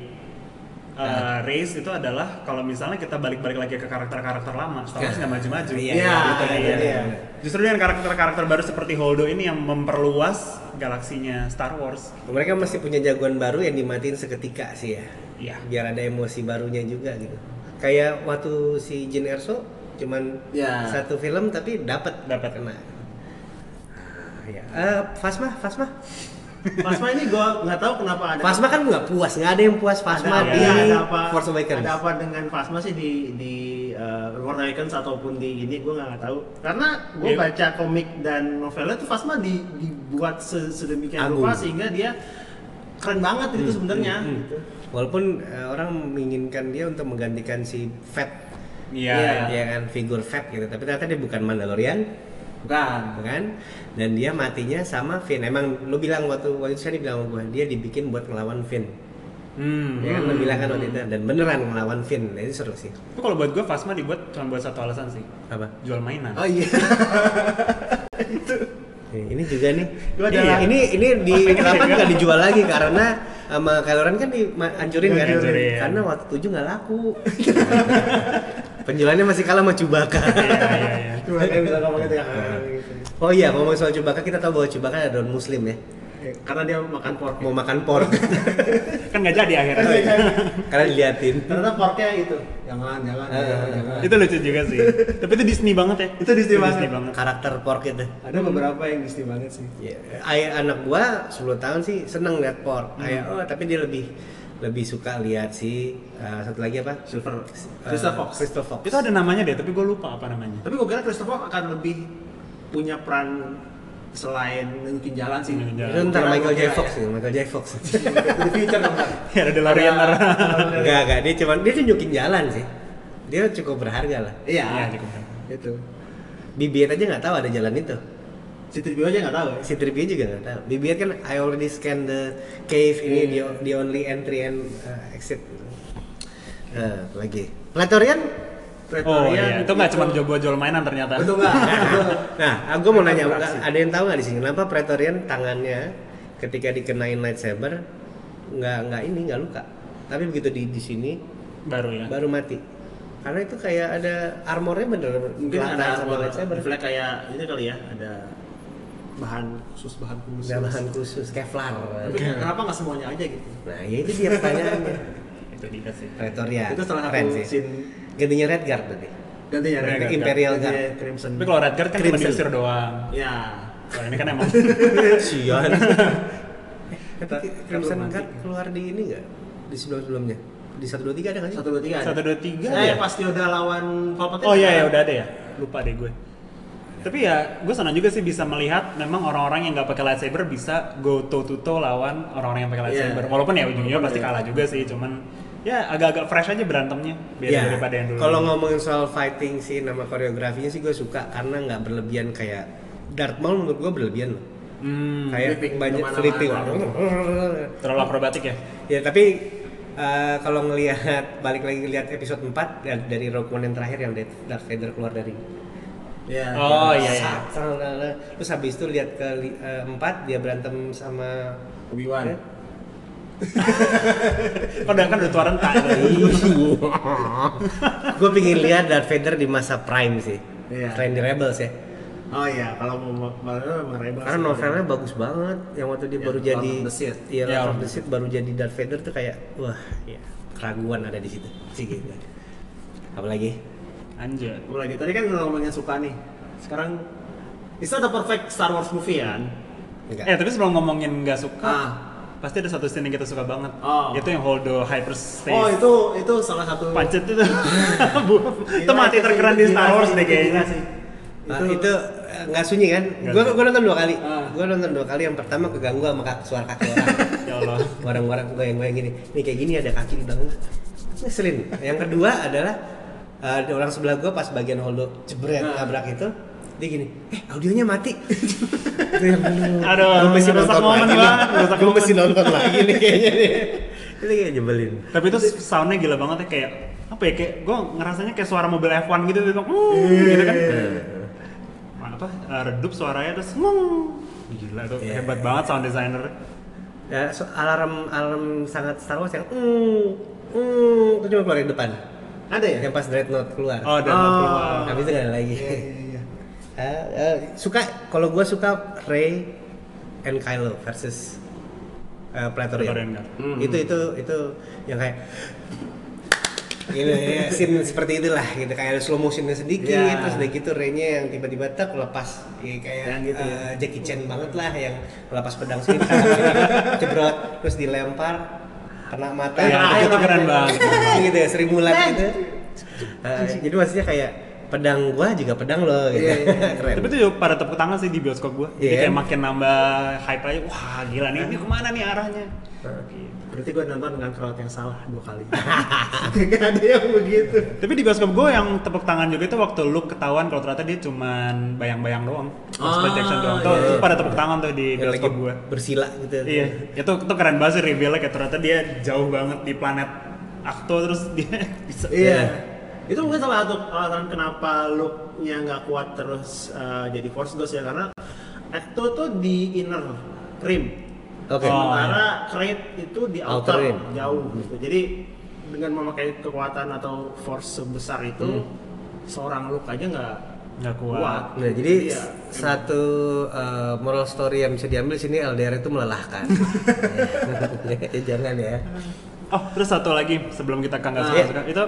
uh, raise itu adalah kalau misalnya kita balik-balik lagi ke karakter-karakter lama, Star Wars nggak maju-maju. Iya, Iya, gitu, iya. Justru dengan karakter-karakter baru seperti Holdo ini yang memperluas galaksinya Star Wars. Mereka mesti punya jagoan baru yang dimatiin seketika sih ya. Iya. Biar ada emosi barunya juga gitu. Kayak waktu si Jin Erso cuman Ya. satu film tapi dapat Dapat. kena. Ah, ya. Eh, Fasma, Fasma. Fasma ini gue nggak tahu kenapa ada. Fasma kan nggak puas, nggak ada yang puas Fasma ada, di iya, ada apa? Force Awakens. Ada apa dengan Fasma sih di di uh, Force Awakens ataupun di ini gue nggak tahu. Karena gue Iya. baca komik dan novelnya tuh Fasma di, dibuat se- sedemikian Agung. rupa sehingga dia keren banget itu sebenarnya. hmm. gitu. Walaupun eh, orang menginginkan dia untuk menggantikan si Fett, Iya. Iya. ya kan figur Fett gitu. Tapi ternyata dia bukan Mandalorian, Bukan. kan? Dan dia matinya sama Finn. Emang lu bilang waktu waktu itu saya bilang sama gua, dia dibikin buat ngelawan Finn. Hmm. Ya kan lo bilang kan waktu itu dan beneran ngelawan Finn. Nah, itu seru sih. Tapi kalau buat gue Phasma dibuat cuma buat satu alasan sih. Apa? Jual mainan. Oh iya. Nih, ini juga nih. Gua ada- Iya, ini ini di Pengen kenapa nggak dijual lagi karena sama Kylo Ren kan dihancurin kan? Dihancurin. Karena waktu tujuh nggak laku. Penjualannya masih kalah sama Chewbacca. Iya iya iya. Bisa ngomong gitu ya. Oh iya, ngomong soal Chewbacca kita tahu bahwa Chewbacca adalah muslim ya. Karena dia makan pork. Mau makan pork Kan nggak jadi akhirnya. karena diliatin. Ternyata porknya itu. Jangan, jangan, Ah. jangan, jangan. itu lucu juga sih. Tapi itu Disney banget ya. Itu Disney banget. Karakter pork itu. Ada beberapa yang Disney banget sih. Ya, ayah anak gua 10 tahun sih seneng lihat pork. Kayak oh tapi dia lebih lebih suka lihat si uh, satu lagi apa? Silver. Uh, Crystal Fox. Crystal Fox. Itu ada namanya deh, tapi gue lupa apa namanya. Tapi gue kira Crystal Fox akan lebih punya peran selain nunjukin jalan sih. Nunjukin jalan. Ntar Michael J. Fox nih, Michael J. Fox. The future kan. Bang. Ya ada DeLorean ntar. enggak, enggak, dia cuma dia tunjukin jalan sih. Dia cukup berharga lah. Iya. Iya, cukup. Itu. BB-8 aja nggak tahu ada jalan itu. Si Tribio aja nggak tahu ya. Si Trivia juga nggak tahu. BB-8 kan I already scan the cave ini the, the only entry and uh, exit. Nah, lagi. Praetorian? Oh Praetorian iya, itu nggak cuma jual buat jual mainan ternyata. Betul nggak? Nah, aku mau nanya, ada yang tahu nggak di sini kenapa Praetorian tangannya ketika dikenain lightsaber nggak nggak ini nggak luka, tapi begitu di di sini Baru ya. baru mati. Karena itu kayak ada armornya bener Mungkin ada sama armor lightsaber. kayak ini kali ya, ada bahan khusus bahan khusus. Bahan khusus Kevlar. Tapi kenapa nggak semuanya aja gitu? Nah, ya itu dia pertanyaannya. Itu dia sih. Praetorian. Itu salah satu sih. scene Gantinya Redguard berarti. gantinya Red Guard. Imperial Gantinya Guard. Crimson. Tapi kalau Redguard kan cuma Crimson. diusir doang. ya Kalau ini kan emang Sian. Eh, Tapi Crimson. Guard keluar di ini nggak? Di sebelum-sebelumnya? Di 123 ada nggak sih? satu dua tiga. satu dua tiga ya. pas dia udah lawan Palpatine. Oh iya ya udah ada ya. Lupa deh gue. Tapi ya gue senang juga sih bisa melihat memang orang-orang yang nggak pakai lightsaber bisa go toe to toe lawan orang-orang yang pakai lightsaber. Iya. Walaupun ya ujungnya Walaupun pasti ya. kalah juga sih, cuman ya agak-agak fresh aja berantemnya beda Ya, daripada yang dulu. kalau ngomongin soal fighting sih nama koreografinya sih gue suka karena nggak berlebihan kayak Darth Maul menurut gue berlebihan loh. hmm, kayak flipping banyak flipping. terlalu akrobatik ya. ya tapi eh, kalau ngelihat balik lagi lihat episode 4 dari, dari Rogue One yang terakhir yang Darth Vader keluar dari Iya. Oh iya iya. Terus habis itu lihat ke eh, empat dia berantem sama Obi-Wan. Eh? Kok udah kan udah tua rentak. gue pingin lihat Darth Vader di masa prime sih. Iya. Prime di Rebels ya. Oh iya, kalau mau mau mau rebel. Karena novelnya bagus banget. Yang waktu dia Ya, baru jadi. Iya, Ya, Lord of the Sith baru jadi Darth Vader tuh kayak wah, ya keraguan ada di situ. Sih gitu. Apalagi? Anjir. Gue lagi tadi kan ngomongin suka nih. Sekarang itu ada perfect Star Wars movie kan? Enggak. Eh tapi sebelum ngomongin nggak suka, Ah. pasti ada satu scene yang kita suka banget. Oh. Itu yang Holdo hyperspace. Oh itu itu salah satu. Pancet itu. Bu, itu mati terkeren di gila Star Wars deh kayaknya. sih. Nah, Itu- itu eh, nggak sunyi kan? Gue sunyi. gue nonton dua kali. Ah. Gue nonton dua kali. Yang pertama keganggu sama kaki, suara kaki orang. Ya Allah. Orang-orang goyang-goyang gini. Nih kayak gini ada kaki di belakang. Ngeselin. Yang kedua adalah eh, ada orang sebelah gue pas bagian Holdo jebret Nah. nabrak itu dia gini, eh audionya mati. itu yang Aduh, gue mesti nonton momen lagi. Gue mesti nonton lagi nih kayaknya nih. Itu kayak nyebelin. Tapi itu soundnya gila banget ya kayak apa ya kayak gue ngerasanya kayak suara mobil F1 gitu gitu, mm, Iya. gitu kan. Apa eh, redup suaranya terus ngong. Gila tuh Iya. hebat banget sound designer. Ya, so, alarm alarm sangat Star Wars yang mm, mm, itu cuma keluar di depan. Ada ya? Yang pas Dreadnought keluar. Oh, dan Oh. keluar. Habis itu ada lagi. Iya, iya, iya. Eh, eh, suka kalau gue suka Rey and Kylo versus eh, Praetorian. Guard. Hmm. Itu itu itu yang kayak ini ya, scene seperti itulah gitu kayak ada slow motionnya sedikit Ya. terus udah gitu Rey-nya yang tiba-tiba tak lepas ya, kayak Yang gitu ya. eh, Jackie Chan banget lah yang lepas pedang sini cebrot terus dilempar kena mata Ya, itu tuh keren banget. gitu ya Sri Mulat gitu Eh, jadi maksudnya kayak pedang gua juga pedang lo gitu Iya, iya. keren Tapi itu juga pada tepuk tangan sih di bioskop gua. Jadi Iya. kayak makin nambah hype aja. Wah gila nih, ini ke mana nih arahnya? Gitu. Berarti gue nonton dengan crowd yang salah dua kali gak ada yang begitu Tapi di bioskop gue yang tepuk tangan juga itu waktu Luke ketahuan kalau ternyata dia cuman bayang-bayang doang. Pas Ah, Jackson doang. iya, Tuh, iya. tuh pada tepuk tangan tuh di lagi bioskop gue. bersila gitu. Iya, itu itu keren banget sih reveal-nya kayak ternyata dia jauh banget di planet Akto terus dia bisa Iya. Itu mungkin salah satu alasan kenapa look-nya nggak kuat terus uh, jadi Force Ghost ya karena Ecto tuh di inner rim. Oke. Oh, Sementara Kraid itu di Outer jauh gitu. Jadi dengan memakai kekuatan atau force sebesar itu seorang Luke aja nggak nggak kuat. kuat. Nah, jadi Iya. satu uh, moral story yang bisa diambil sini LDR itu melelahkan. Ya, Jangan ya. Oh, terus satu lagi sebelum kita ke nggak Ah. suka suka itu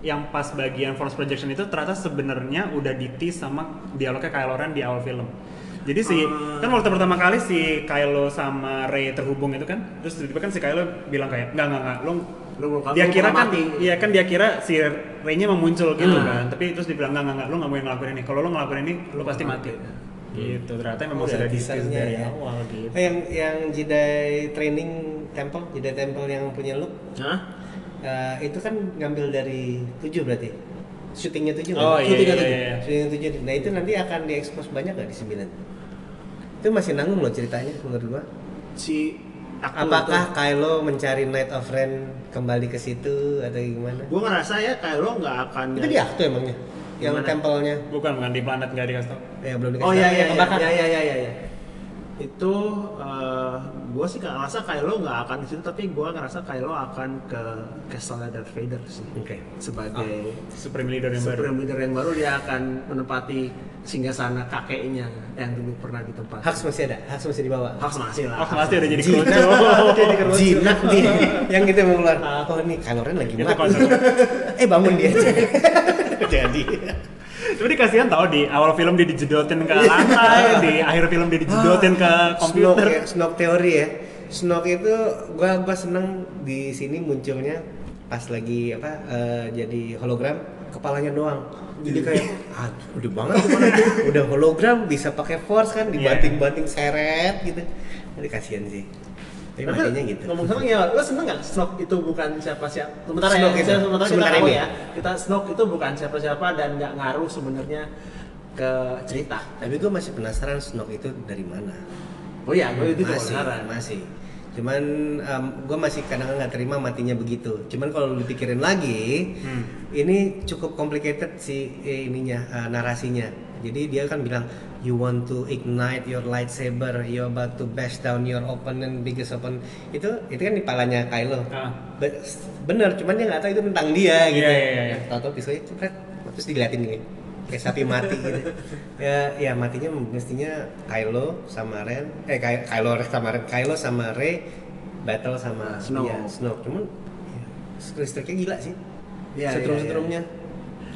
yang pas bagian force projection itu ternyata sebenarnya udah di tease sama dialognya Kylo Ren di awal film. Jadi si Ah. kan waktu pertama kali si Kylo sama Rey terhubung itu kan, terus tiba-tiba kan si Kylo bilang kayak enggak enggak enggak, lo Lu belum- dia lu kira kan mati. iya kan dia kira si Rey-nya mau muncul gitu Hmm. kan, tapi terus dibilang enggak enggak enggak, lo nggak boleh ngelakuin ini. Kalau lo ngelakuin ini, lo pasti mati. Gitu, ternyata memang Oh, sudah ada di desainnya dari ya. awal gitu. Eh, yang yang Jedi training temple, Jedi temple yang punya look Hah? uh, itu kan ngambil dari 7 berarti. Syutingnya 7 Oh, iya, Syutingnya iya, 7. iya. Syutingnya 7. Nah, itu nanti akan diekspos banyak gak di 9? Itu masih nanggung loh ceritanya menurut gua. Si Ecto Apakah itu- Kylo mencari Night of Ren kembali ke situ atau gimana? Gua ngerasa ya kayak lo nggak akan Itu di Ahto emangnya? Yang tempelnya Bukan bukan di planet nggak dikasih tau. ya belum dikasih Oh iya iya iya iya iya iya. iya. Itu uh, gue sih nggak ngerasa Kylo nggak akan ke situ tapi gue ngerasa Kylo akan ke Castle Darth Vader sih. Oke. Sebagai Supreme Leader yang baru. Supreme Leader yang baru dia akan menempati singgasana kakeknya yang dulu pernah ditempati. Hux masih ada, Hux masih dibawa. Haks masih lah. Oh, pasti udah jadi kerucut. Jinak nih, yang kita mau keluar. Oh ini Kylo Ren lagi mati. eh bangun dia. Jadi. Tapi dia kasihan tau di awal film dia dijedotin ke lantai, di akhir film dia dijedotin ke Snoke, komputer. ya, Snoke teori ya. Snoke itu gua gua seneng di sini munculnya pas lagi apa eh, jadi hologram kepalanya doang. Jadi kayak ah udah banget gimana udah hologram bisa pakai force kan dibanting-banting seret gitu. Jadi kasihan sih. Tapi matinya gitu. Ngomong seneng ya, lo seneng nggak Snoke itu bukan siapa-siapa? Sementara Snoke ya, itu. sementara kita Sementara tahu ini. ya, kita Snoke itu bukan siapa-siapa dan nggak ngaruh sebenarnya ke cerita. Tapi gue masih penasaran Snoke itu dari mana. Oh iya, gue itu masih, penasaran. masih. Cuman gue masih kadang-kadang nggak terima matinya begitu. Cuman kalau lu pikirin lagi, Hmm. ini cukup complicated si eh, ininya eh, narasinya. Jadi dia kan bilang you want to ignite your lightsaber, you about to bash down your opponent biggest opponent. Itu itu kan di palanya Kylo. Ah. Be- bener, cuman dia nggak tahu itu tentang dia gitu. Iya, iya, iya. Tahu-tahu pisaunya terus diliatin gini. Kayak sapi mati gitu. Ya, ya matinya mestinya Kylo sama Ren, eh Ky- Kylo sama Ren, Kylo sama Rey battle sama Snoke. dia, Snoke. Cuman ya, listriknya gila sih. Iya, Setrum-setrumnya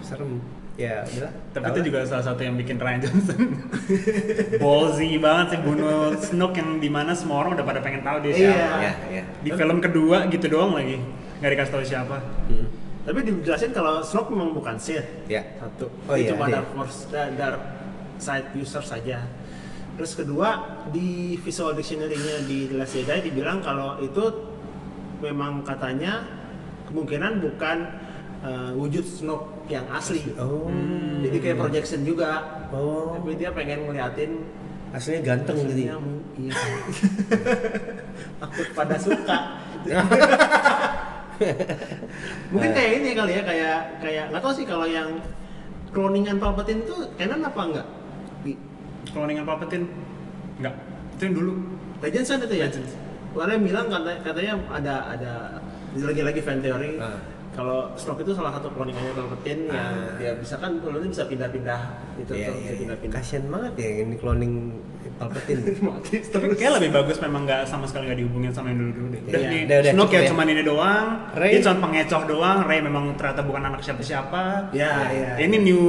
serem. Ya, udah. Tapi itu lah. juga salah satu yang bikin Ryan Johnson ballsy banget sih bunuh Snoke yang di mana semua orang udah pada pengen tahu dia Iya. siapa. Ya, ya. Di film kedua gitu doang lagi, nggak dikasih tahu siapa. Hmm. Tapi dijelasin kalau Snoke memang bukan Sith. Ya. Satu. Oh itu iya, cuma iya. dark force dan dark side user saja. Terus kedua di visual dictionary-nya di The Last Jedi dibilang kalau itu memang katanya kemungkinan bukan uh, wujud Snoke yang asli. Oh. Jadi kayak projection juga. Oh. Tapi dia pengen ngeliatin Aslinya ganteng gitu. aslinya Iya. Takut pada suka. Mungkin kayak ini kali ya, kayak kayak nggak tahu sih kalau yang cloningan Palpatine itu canon apa enggak? Di Cloningan Palpatine? Enggak. Itu yang dulu. Legends kan itu ya? Legends. Kemarin bilang katanya, katanya ada ada lagi-lagi fan teori Ah. Kalau Snoke itu salah satu cloningannya Palpatine yang Ah. dia bisa kan cloningnya bisa pindah-pindah gitu Iya, tuh, iya, bisa iya. pindah-pindah. Kasian banget ya ini cloning Palpatine. Mati Tapi terus. kayak lebih bagus memang nggak sama sekali nggak dihubungin sama yang dulu-dulu deh. Udah Iya, nih, udah, udah, Snoke cukup ya ya. cuman ini doang. Rey- Dia cuma pengecoh doang. Rey memang ternyata bukan anak siapa-siapa. Ya, ya. Ini new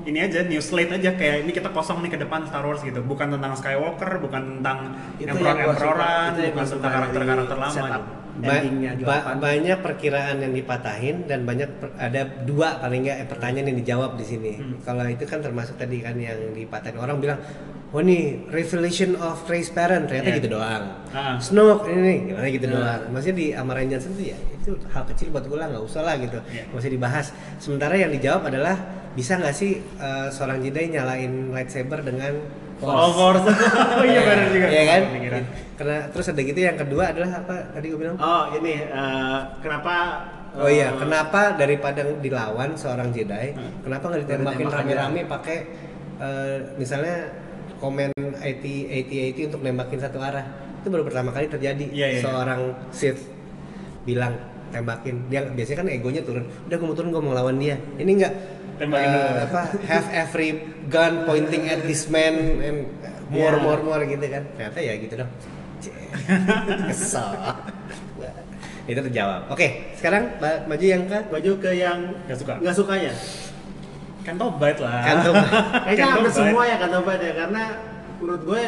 ini aja new slate aja kayak ini kita kosong nih ke depan Star Wars gitu. Bukan tentang Skywalker, bukan tentang Itu emperor emperoran, bukan tentang karakter-karakter dari lama. setup. Ba- Endingnya ba- kan. banyak perkiraan yang dipatahin dan banyak per- ada dua paling nggak eh, pertanyaan yang dijawab di sini. Hmm. Kalau itu kan termasuk tadi kan yang dipatahin orang bilang oh nih revelation of race parent ternyata Iya. gitu doang Ah. Snoke ini nih gimana gitu Nah. doang maksudnya di sama Ryan Johnson tuh ya itu hal kecil buat gue lah nggak usah lah gitu Iya. nggak usah dibahas sementara yang dijawab adalah bisa nggak sih eh, seorang Jedi nyalain lightsaber dengan Oh, Force. oh iya benar juga. Iya kan? Karena terus ada gitu yang kedua adalah apa tadi gue bilang? Oh ini eh, kenapa? Oh iya, eh, kenapa daripada dilawan seorang Jedi, kenapa nggak ditembakin rame-rame pakai eh, misalnya komen IT AT untuk nembakin satu arah? Itu baru pertama kali terjadi. Iya, iya. Seorang Sith bilang tembakin. Dia biasanya kan egonya turun. Udah gue mau turun, gue mau lawan dia. Ini enggak Tembakin dulu. apa have every gun pointing at this man and more Iya. more more gitu kan. Ternyata ya gitu dong. Kesel. Itu terjawab. Oke, sekarang ba- maju yang ke baju ke yang Nggak suka. nggak sukanya. Kanto bite lah. Kanto. Kayaknya Kanto hampir semua ya kata Bite ya karena menurut gue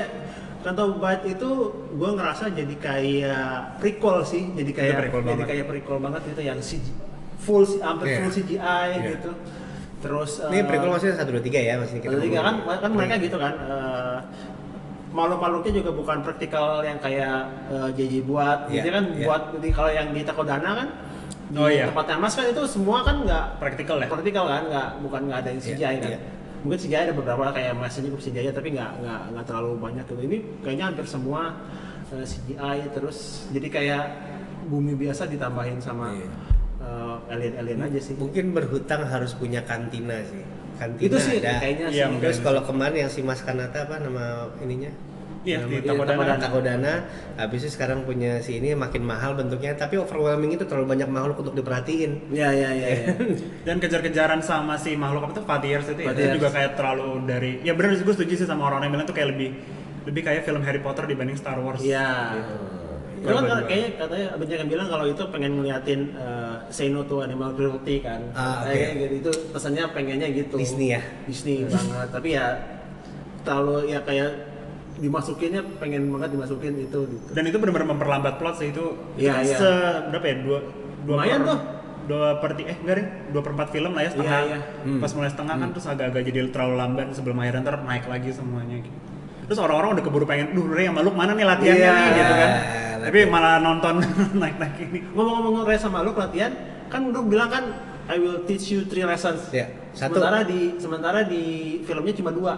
Kanto Bite itu gue ngerasa jadi kayak prequel sih, jadi kayak jadi banget. kayak prequel banget itu yang CG full hampir Iya. full CGI Iya. gitu. Terus Ini eh, prequel maksudnya 1 2 3 ya masih kita. Satu tiga kan kan mereka gitu kan eh, makhluk-makhluknya juga bukan praktikal yang kayak eh, JJ buat Iya, jadi kan iya. buat di kalau yang di Takodana kan di Oh, iya. tempatnya Mas kan itu semua kan nggak Praktikal ya? praktikal kan nggak bukan nggak ada yang Iya, CGI kan iya. mungkin CGI ada beberapa kayak Masnya juga CGI tapi nggak nggak nggak terlalu banyak gitu ini kayaknya hampir semua eh, CGI terus jadi kayak bumi biasa ditambahin sama Iya. eh, alien-alien aja sih Mungkin berhutang harus punya kantina sih. Kantina itu sih ada. kayaknya Iya, sih. Terus kalau kemarin yang si Mas Kanata apa nama ininya? Iya, di Nama- Takodana. Takodana. Habis itu sekarang punya si ini makin mahal bentuknya, tapi overwhelming itu terlalu banyak makhluk untuk diperhatiin. Iya iya iya. iya. Dan kejar-kejaran sama si makhluk apa tuh Fathiers itu, ya, itu Fathiers. juga kayak terlalu dari ya benar sih gue setuju sih sama orang yang bilang tuh kayak lebih lebih kayak film Harry Potter dibanding Star Wars. Iya. Gitu. Itu kan Korban kayaknya katanya banyak yang bilang kalau itu pengen ngeliatin uh, say no to animal cruelty kan. Ah, Kayak oke. gitu itu pesannya pengennya gitu. Disney ya? Disney banget. Tapi ya terlalu ya kayak dimasukinnya pengen banget dimasukin itu gitu. Dan itu benar-benar memperlambat plot sih itu. Iya, iya. Se berapa ya? Dua dua Lumayan per, tuh. Dua per eh enggak deh, dua per empat film lah ya setengah. Iya, iya. Pas mulai setengah kan terus agak-agak jadi terlalu lambat sebelum akhirnya ntar naik lagi semuanya gitu. Terus orang-orang udah keburu pengen, duh Ray sama Luke mana nih latihannya Iya, nih gitu kan. latihan. Tapi malah nonton naik-naik ini. Ngomong-ngomong Ray sama lu latihan, kan lu bilang kan I will teach you three lessons. Ya, satu. Sementara di sementara di filmnya cuma dua.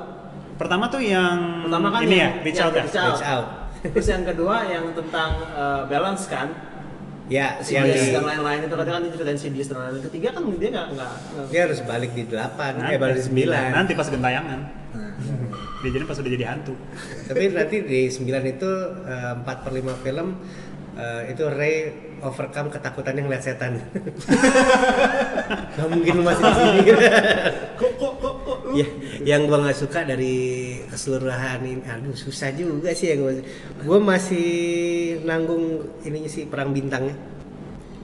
Pertama tuh yang Pertama kan ini yang, ya, reach yang out ya. reach out. Reach out. Terus yang kedua yang tentang uh, balance kan. Ya, si yang di, dan lain-lain itu kadang kan diceritain si dan lain-lain. Ketiga kan dia nggak nggak dia harus balik di 8, Nanti, eh balik di 9. Nanti pas gentayangan. Dia jadi pas udah jadi hantu. Tapi nanti di 9 itu eh, 4 per 5 film eh, itu Ray overcome ketakutannya ngeliat setan. Gak mungkin lu masih di sini. kok kok kok kok ya, yang gua nggak suka dari keseluruhan ini, aduh susah juga sih ya gua. Gua masih nanggung ininya sih perang bintangnya.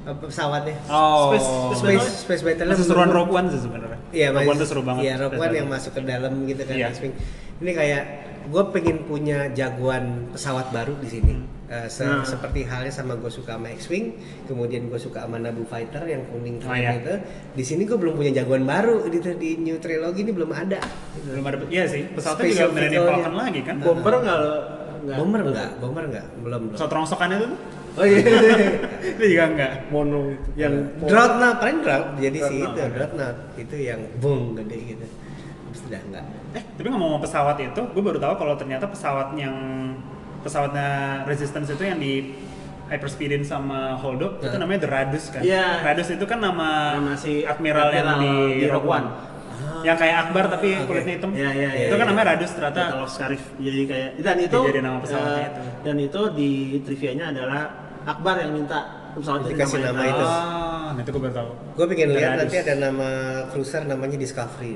Apa, pesawatnya. Oh. Space- Space Space Battle. Masih seruan Rogue One sih sebenarnya. Iya, Rogue One tuh seru banget. Iya, Rogue One yang masuk ke dalam gitu kan. Iya. X-Wing. Ini kayak gue pengen punya jagoan pesawat baru di sini. Eh, se- Nah. Seperti halnya sama gue suka sama X-Wing, kemudian gue suka sama Naboo Fighter yang kuning Oh, iya. itu. Di sini gue belum punya jagoan baru gitu di New Trilogy ini belum ada. Belum ada. Iya sih. Pesawatnya juga Special. Falcon lagi kan. Bomber nggak lo? Nggak. Bomber enggak? Bomber enggak? Belum. belum. Pesawat rongsokannya tuh. Oh iya. Itu juga enggak. Mono itu. Yang Dreadnought, paling Dreadnought jadi sih itu ada. Dreadnought itu yang boom gede gitu. Sudah enggak. Eh, tapi ngomong-ngomong pesawat itu, gue baru tahu kalau ternyata pesawat yang pesawatnya Resistance itu yang di hyperspeedin sama Holdo itu Nah. namanya The Radus kan. Iya. Radus itu kan nama, Nama si admiral, yang Admiral di, di Rogue One. Yang kayak Akbar tapi Oke. kulitnya hitam. Iya, iya, itu iya, kan iya. namanya Radus ternyata. Of Scarif. Jadi kayak dan itu Dijadiin nama pesawatnya eh, itu. Dan itu di trivianya adalah Akbar yang minta pesawat itu Dikasih nama itu. Ah, nah itu gue baru tahu. Gue pengen lihat Radus. nanti ada nama cruiser namanya Discovery.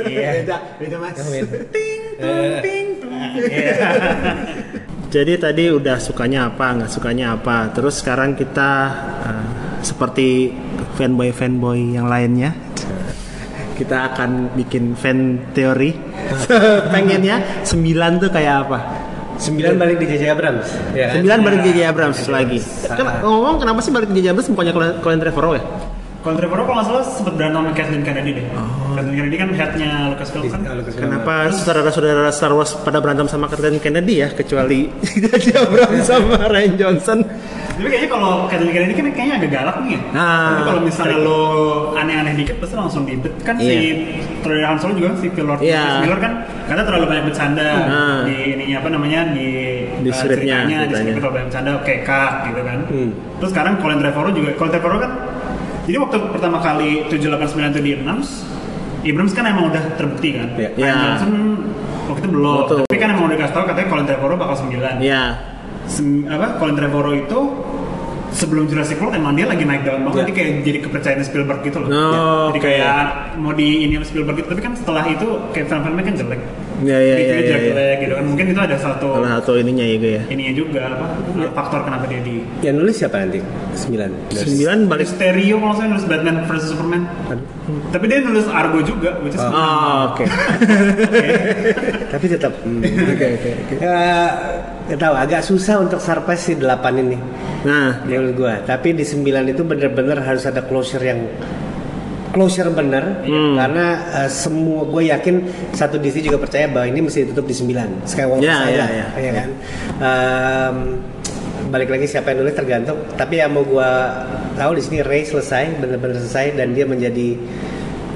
Iya. beda, beda mas. Ting, tung, ting, tung. Iya. Jadi tadi udah sukanya apa, nggak sukanya apa. Terus sekarang kita eh, seperti fanboy-fanboy yang lainnya, kita akan bikin fan teori. Pengennya 9 tuh kayak apa? Sembilan balik di JJ Abrams. Ya kan? 9 balik J.J. Abrams lagi. Kan ngomong kenapa sih balik J.J. Abrams bukannya Colin- Trevorrow ya? Colin Trevorrow kalau nggak salah sempat berantem sama Kathleen Kennedy deh. Kathleen Kennedy kan headnya Lucasfilm kan. Kenapa saudara-saudara Star Wars pada berantem sama Kathleen Kennedy ya kecuali dia berantem sama Ryan Johnson? Tapi kayaknya kalau Kathleen Kennedy kan kayaknya agak galak nih ya. Ah. Tapi kalau misalnya lo aneh-aneh dikit pasti langsung dibet. Kan si Iya. Troy Han Solo juga si Phil Lord Iya. Chris Miller kan karena terlalu banyak bercanda Ah. di ininya apa namanya di Di eh, scriptnya, ceritanya, di ceritanya. scriptnya terlalu banyak bercanda oke kak gitu kan. Hmm. Terus sekarang Colin Trevorrow juga Colin Trevorrow kan jadi waktu pertama kali 789 itu di announce Abrams kan emang udah terbukti kan. Iya. Ryan Iya. Johnson waktu itu belum. Betul. Tapi kan emang udah dikasih tahu katanya Colin Trevorrow bakal 9 Iya. Sem- apa Colin Trevorrow itu sebelum Jurassic World emang dia lagi naik daun banget Ya. dia kayak jadi kepercayaan Spielberg gitu loh. Oh, jadi kayak mau di ini sama Spielberg gitu. Tapi kan setelah itu kayak film-filmnya kan jelek Iya, iya, Gitu iya, aja iya, iya. jelek gitu kan mungkin itu ada satu Salah satu ininya ya gue ya. ininya juga apa faktor kenapa dia di Yang nulis siapa nanti? Sembilan. Sembilan balik. Stereo kalau saya nulis Batman vs Superman tapi dia nulis Argo juga which is Oh, oke. Tapi tetap. Oke oke oke. Gak tahu agak susah untuk surpass si delapan ini. Nah, menurut gua tapi di 9 itu bener-bener harus ada closure yang closure bener karena uh, semua gue yakin satu DC juga percaya bahwa ini mesti ditutup di 9 Skywalker Ya, saja ya, ya. ya kan Um, balik lagi siapa yang nulis tergantung tapi yang mau gua tahu di sini Ray selesai bener-bener selesai dan dia menjadi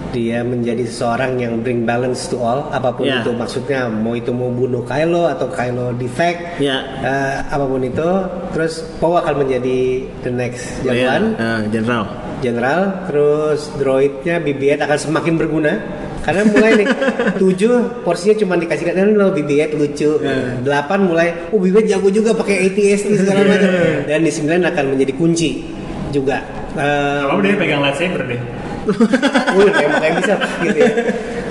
dia menjadi seseorang yang bring balance to all apa pun Ya. itu maksudnya mau itu mau bunuh Kylo atau Kylo defect Ya. Eh, apa pun itu terus Poe akan menjadi the next oh, iya. jagoan Ah, General. General terus droidnya BB-8 akan semakin berguna karena mulai nih 7 porsinya cuma dikasih kan lo BB-8 lucu Iya. 8 mulai oh BB-8 jago juga pakai ATS nih segala macam Iya. dan di 9 akan menjadi kunci juga kalau dia pegang lightsaber deh Uh, yang bisa gitu ya.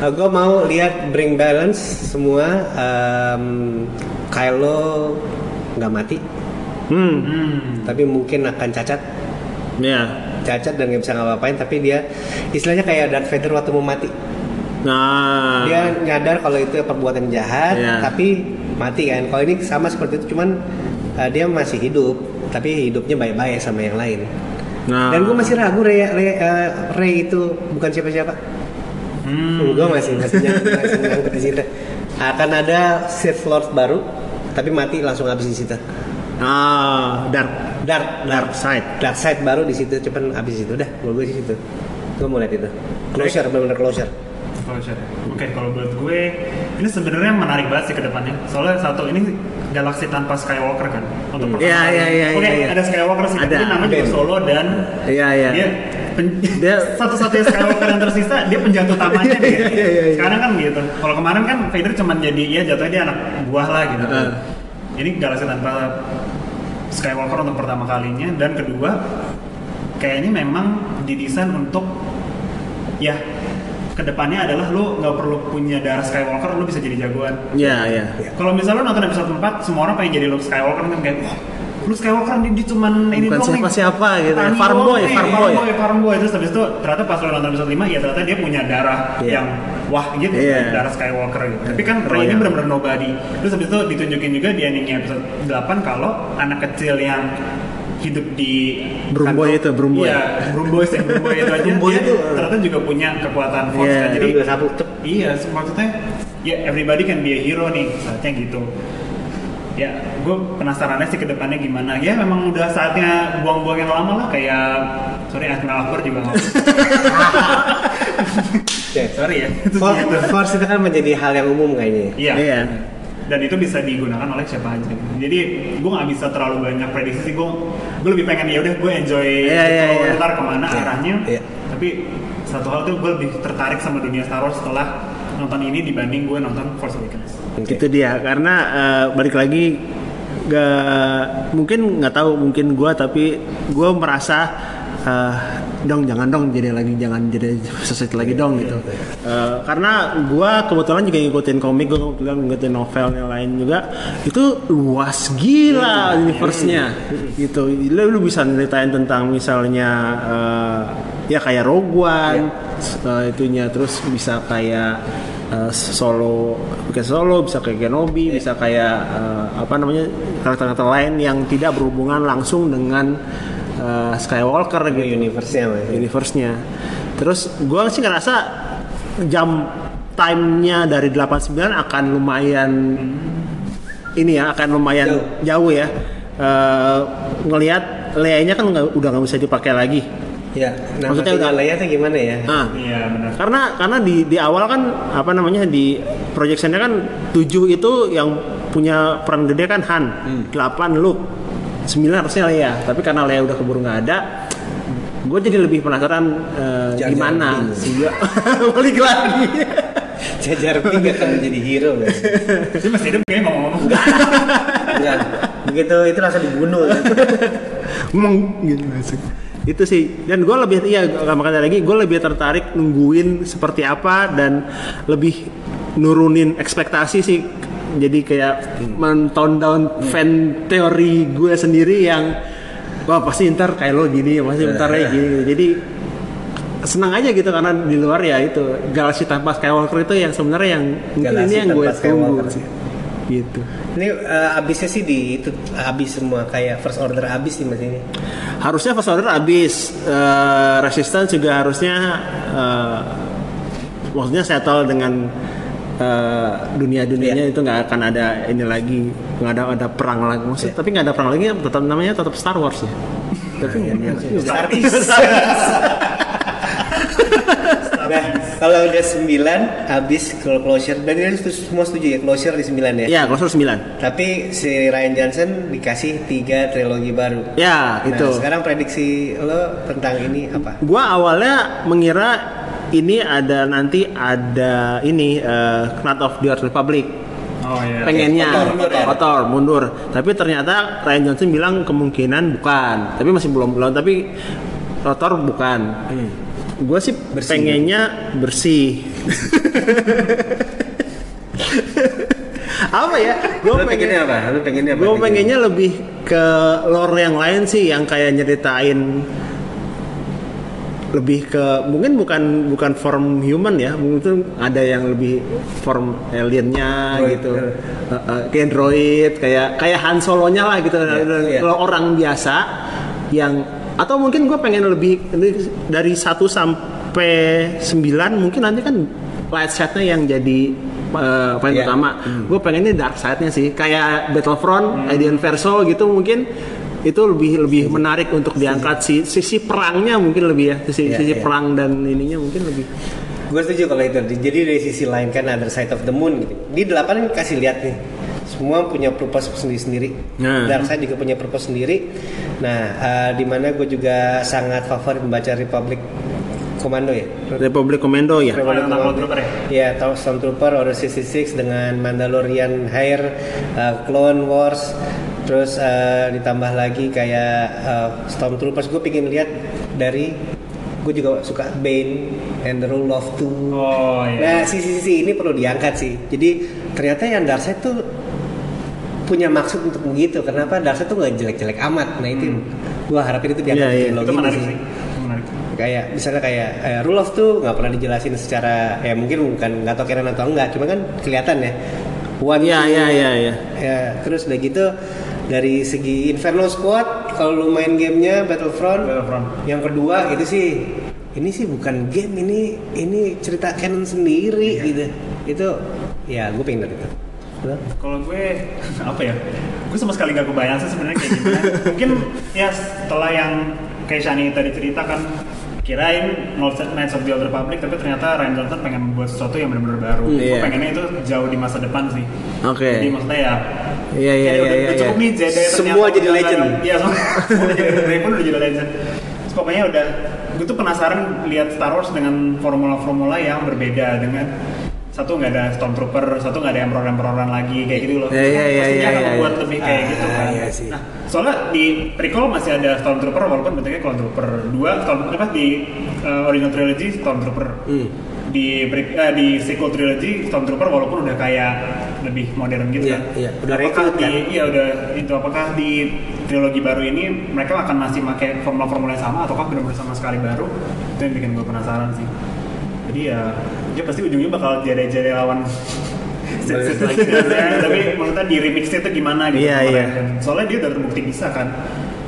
gue mau lihat bring balance semua. Um, Kylo nggak mati, Hmm. hmm. tapi mungkin akan cacat, Ya. Cacat dan nggak bisa ngapa-ngapain. Tapi dia istilahnya kayak Darth Vader waktu mau mati. Nah. Dia nyadar kalau itu perbuatan jahat, Iya. tapi mati kan. Kalau ini sama seperti itu, cuman uh, dia masih hidup, tapi hidupnya baik-baik sama yang lain. Nah. Dan gue masih ragu Ray, Ray, uh, Ray itu bukan siapa-siapa. Hmm. gue masih masih nyangkut di situ. Akan ada Sith Lord baru, tapi mati langsung habis di situ. Ah, dark. Dark, Dark side. Dark side baru di situ, cuman habis itu dah. Gue gue di situ. Gue mau lihat itu. Closure, benar-benar closure. Closure. Oke, kalau buat gue ini sebenarnya menarik banget sih ke depannya. Soalnya satu ini galaksi tanpa Skywalker kan. Untuk pertama Iya, kali. iya, iya, Oke, iya, iya. ada Skywalker sih, tapi Ada. dia namanya juga Ben. Solo dan Iya, iya. dia pen- Dia- satu-satunya Skywalker yang tersisa dia penjatuh utamanya dia. Iya. Sekarang kan gitu. Kalau kemarin kan Vader cuma jadi ya jatuhnya dia anak buah lah gitu. Heeh. Ini galaksi tanpa Skywalker untuk pertama kalinya dan kedua kayaknya memang didesain untuk ya ke depannya adalah lu nggak perlu punya darah Skywalker lu bisa jadi jagoan Iya, iya. kalau misalnya lu nonton episode 4 semua orang pengen jadi Luke Skywalker kan kayak wah lu Skywalker nih dia cuman ini Bukan doang nih siapa-siapa gitu ya. Tani Farm boy, farm farm boy. farm boy terus habis itu ternyata pas lu nonton episode 5 ya ternyata dia punya darah Iya. yang wah gitu Iya. darah Skywalker gitu tapi kan Rey ini benar-benar nobody terus habis itu ditunjukin juga di endingnya episode 8 kalau anak kecil yang hidup di Brumboy kantor- itu, Brumboy. iya Brumboy sih Brumboy itu aja Brumboy dia itu, ternyata juga punya kekuatan force Iya, kan jadi cep. Iya, maksudnya ya everybody can be a hero nih, saatnya gitu. Ya, gue penasarannya sih ke depannya gimana. Ya memang udah saatnya buang-buang yang lama lah kayak sorry Admiral Akbar juga nggak. Oke. sorry ya. Itu For- gitu. Force itu kan menjadi hal yang umum kayaknya. Iya. Iya. Dan itu bisa digunakan oleh siapa aja. Jadi gue nggak bisa terlalu banyak prediksi sih. Gue gue lebih pengen ya udah gue enjoy Iya, iya, gitu, iya. ntar ke mana Iya, arahnya. iya. Tapi satu hal tuh gue lebih tertarik sama dunia Star Wars setelah nonton ini dibanding gue nonton Force Awakens. Oke. Itu dia karena eh, balik lagi gak mungkin nggak tahu mungkin gua tapi gua merasa eh, dong jangan dong jadi lagi jangan jadi sesuatu lagi dong gitu. Eh, karena gua kebetulan juga ngikutin komik gua kebetulan ngikutin novelnya lain juga. Itu luas gila universe-nya gitu. Lu, lu bisa ceritain tentang misalnya eh, ya kayak Rogue One eh, itunya. Terus bisa kayak eh, solo kayak solo bisa kayak Kenobi bisa kayak eh, apa namanya karakter-karakter lain yang tidak berhubungan langsung dengan eh, Skywalker gitu Universe-nya universe-nya. Terus gua sih ngerasa jam time-nya dari 89 akan lumayan ini ya, akan lumayan Jauh. jauh, ya. Eh, ngelihat Leia-nya kan nggak- udah nggak bisa dipakai lagi. Ya, nah Maksudnya maksudnya udah- Leia tuh gimana ya? Nah, Iya benar. karena karena di di awal kan apa namanya di projectionnya kan 7 itu yang punya peran gede kan Han, 8 Luke, 9 harusnya Leia. Tapi karena Leia udah keburu nggak ada, gue jadi lebih penasaran Jar Jar gimana sih balik lagi. Jajar Pink akan menjadi hero kan? Dia masih hidup kayaknya ngomong-ngomong. Enggak. Begitu itu langsung dibunuh kan? Emang gitu langsung. Itu sih dan gue lebih iya makanya lagi gue lebih tertarik nungguin seperti apa dan lebih nurunin ekspektasi sih jadi kayak men-tone down fan teori gue sendiri yang wah pasti ntar kayak lo gini pasti ntar kayak gini jadi senang aja gitu karena di luar ya itu galaksi tanpa Skywalker itu yang sebenarnya yang mungkin Galaksi ini yang gue tunggu sih. gitu. Ini eh, abisnya sih di itu abis semua kayak first order abis sih mas ini. harusnya first order habis Eh, resistance juga harusnya eh, maksudnya settle dengan eh, dunia dunianya itu nggak akan ada ini lagi. Nggak ada ada perang lagi. Maksud tapi nggak ada perang lagi tetap namanya tetap Star Wars ya. Tapi Star Nah, kalau udah 9 habis kalau closure. Dan ini semua setuju ya closure di 9 ya. ya closure 9 Tapi si Ryan Johnson dikasih tiga trilogi baru. ya Nah, itu. sekarang prediksi lo tentang ini apa? gua awalnya mengira ini ada nanti ada ini eh, Knight of the Old Republic Oh iya. pengennya Kotor, mundur ya? kotor mundur tapi ternyata Ryan Johnson bilang kemungkinan bukan tapi masih belum belum tapi kotor bukan gue sih Bersih. pengennya bersih apa ya gue pengennya apa? Lo pengennya apa? gue pengennya lebih ke lore yang lain sih yang kayak nyeritain lebih ke mungkin bukan bukan form human ya mungkin ada yang lebih form aliennya Droid, gitu. ya. Eh, eh, kayak droid kayak kayak Han Solo-nya lah gitu. Iya. kalau orang biasa yang atau mungkin gue pengen lebih dari 1 sampai 9 mungkin nanti kan light set-nya yang jadi eh, paling Iya. utama. Gue pengennya dark side-nya sih. Kayak Battlefront, Alien Verso gitu mungkin itu lebih lebih menarik untuk diangkat si sisi perangnya mungkin lebih ya sisi Iya, sisi iya. perang dan ininya mungkin lebih Gue setuju kalau itu. Jadi dari sisi lain kan Other Side of the Moon gitu. Di delapan kasih lihat nih. Semua punya purpose sendiri-sendiri. Nah. Dark Side juga punya purpose sendiri. Nah, eh, di mana gue juga sangat favorit membaca Republic Commando ya. Republic Commando ya Republic. Trooper ya? Ya, tahu Stormtrooper Order 66 dengan Mandalorian Hair, eh, Clone Wars, terus eh, ditambah lagi kayak eh, Stormtroopers. Gue pengen lihat dari gue juga suka Bane and the Rule of Two. Oh iya. Nah, sisi-sisi ini perlu diangkat sih. Jadi ternyata yang Darkseid tuh punya maksud untuk begitu. Kenapa Darkseid tuh nggak jelek-jelek amat? Nah itu, gua harapin itu diangkat Iya, iya. di itu menarik sih. menarik. Kayak misalnya kayak eh, rule of two nggak pernah dijelasin secara ya mungkin bukan nggak tahu keren atau enggak, cuma kan kelihatan ya. One, Iya iya iya iya. Ya, terus udah gitu dari segi Inferno Squad kalau lu main gamenya Battlefront, Battlefront. yang kedua itu sih ini sih bukan game ini ini cerita canon sendiri gitu itu ya gue pengen lihat itu? Kalau gue apa ya? Gue sama sekali gak kebayang sih sebenarnya kayak gimana. Mungkin ya setelah yang kayak Shani tadi cerita kan kirain Knights of the Old Republic tapi ternyata Ryan Johnson pengen membuat sesuatu yang benar-benar baru. Hmm, Gue iya. pengennya itu jauh di masa depan sih. Oke. Jadi maksudnya ya Iya iya iya udah, iya. cukup iya. nih Semua jadi udah legend. Iya semua, jadi pun udah jadi legend. Pokoknya udah gue tuh penasaran lihat Star Wars dengan formula-formula yang berbeda dengan satu nggak ada stormtrooper, satu nggak ada emperor-emperoran lagi kayak gitu loh. Iya, iya, iya, Pastinya iya, akan iya, membuat iya. lebih kayak gitu Ah, kan. iya sih. Nah, soalnya di prequel masih ada stormtrooper walaupun bentuknya clone trooper. Dua storm apa di uh, original trilogy stormtrooper. Hmm. Di pre- eh, di sequel trilogy stormtrooper walaupun udah kayak lebih modern gitu Iya, kan. iya. Udah apakah di kan? iya udah itu apakah di trilogi baru ini mereka akan masih pakai formula-formula yang sama ataukah benar-benar sama sekali baru? Itu yang bikin gue penasaran sih. Jadi ya, dia pasti ujungnya bakal jadi-jadi lawan ya. tapi maksudnya di remix itu gimana gitu Iya, iya. Ryan. soalnya dia udah terbukti bisa kan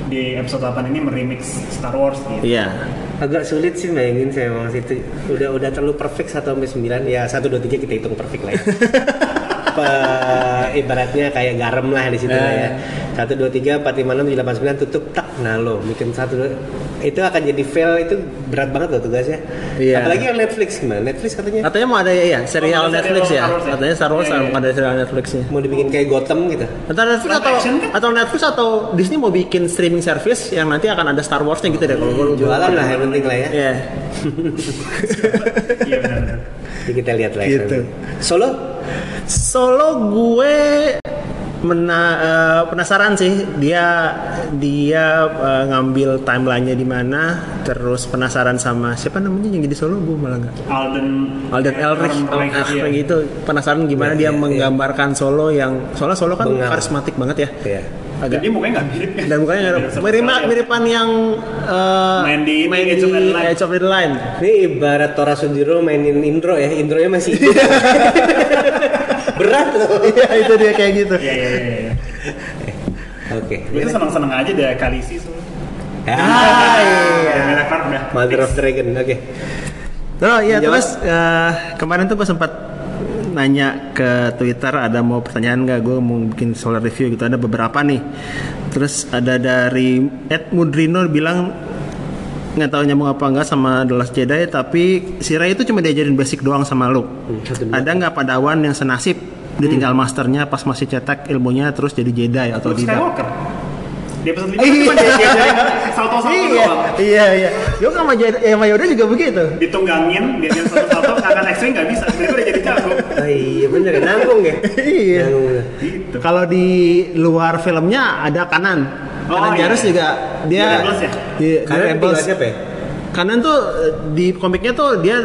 di episode 8 ini meremix Star Wars gitu. Iya. Agak sulit sih bayangin saya emang situ. Udah udah terlalu perfect 1 sampai 9 ya 1 2 3 kita hitung perfect lah ya. Pe- ibaratnya kayak garam lah di situ lah ya. 1 2 3 4 5 6 7 8 9 tutup tak nah lo bikin satu dua- itu akan jadi fail itu berat banget loh tugasnya. Iya. Apalagi yang Netflix gimana? Netflix katanya Katanya mau ada ya serial Oh, ada Netflix serial ya. Star Wars ya? Katanya Star Wars Iya, iya. ada serial Netflixnya. mau dibikin kayak Gotham gitu. Antara Netflix atau action kan? atau Netflix atau Disney mau bikin streaming service yang nanti akan ada Star Wars-nya gitu deh kalau Jualan lah yang penting lah ya. Iya. Iya. Jadi kita lihat lah. ya. Gitu. Solo? Solo gue mena- eh, penasaran sih dia dia eh, ngambil timelinenya di mana terus penasaran sama siapa namanya yang jadi solo gue malah nggak Alden Alden Elrich, Ehrenreich, iya. Elrich itu penasaran gimana Iya, dia iya, iya. menggambarkan solo yang soalnya solo kan Bengal. karismatik banget ya Iya. Agak Jadi mukanya nggak mirip kan? dan mukanya nggak mirip sekali ya. miripan yang eh, Main di main di. Age of Adeline. Ini ibarat Tora Sudiro mainin intro ya, intronya masih berat loh. Iya itu dia kayak gitu. Iya iya iya. iya. Oke. Gue tuh seneng-seneng aja deh Kalisi soalnya. Ah, iya. Mother of Dragon. Oke. Oh iya terus eh, kemarin tuh gue sempat nanya ke Twitter ada mau pertanyaan nggak? Gue mau bikin solar review gitu. Ada beberapa nih. Terus ada dari Ed Mudrino bilang nggak tahu nyambung apa enggak sama The Last Jedi tapi si Rey itu cuma diajarin basic doang sama Luke. Hmm, ada nggak padawan yang senasib? Ditinggal masternya pas masih cetak ilmunya terus jadi Jedi atau Luke tidak? Skywalker. Di episode 5 Iya. cuma dia diajarin salto-salto iya doang. iya iya Yo sama eh, sama Yoda juga begitu Ditunggangin, dia yang salto-salto, akan X-Wing nggak bisa. Dia udah jadi jago. Oh iya bener ya, nanggung ya. Iya. Gitu. Kalau di luar filmnya ada kanan. Oh, kanan iya. Jarus juga dia Dia Rebels ya? Iya, dia Rebels. tinggal siapa ya? Kanan tuh di komiknya tuh dia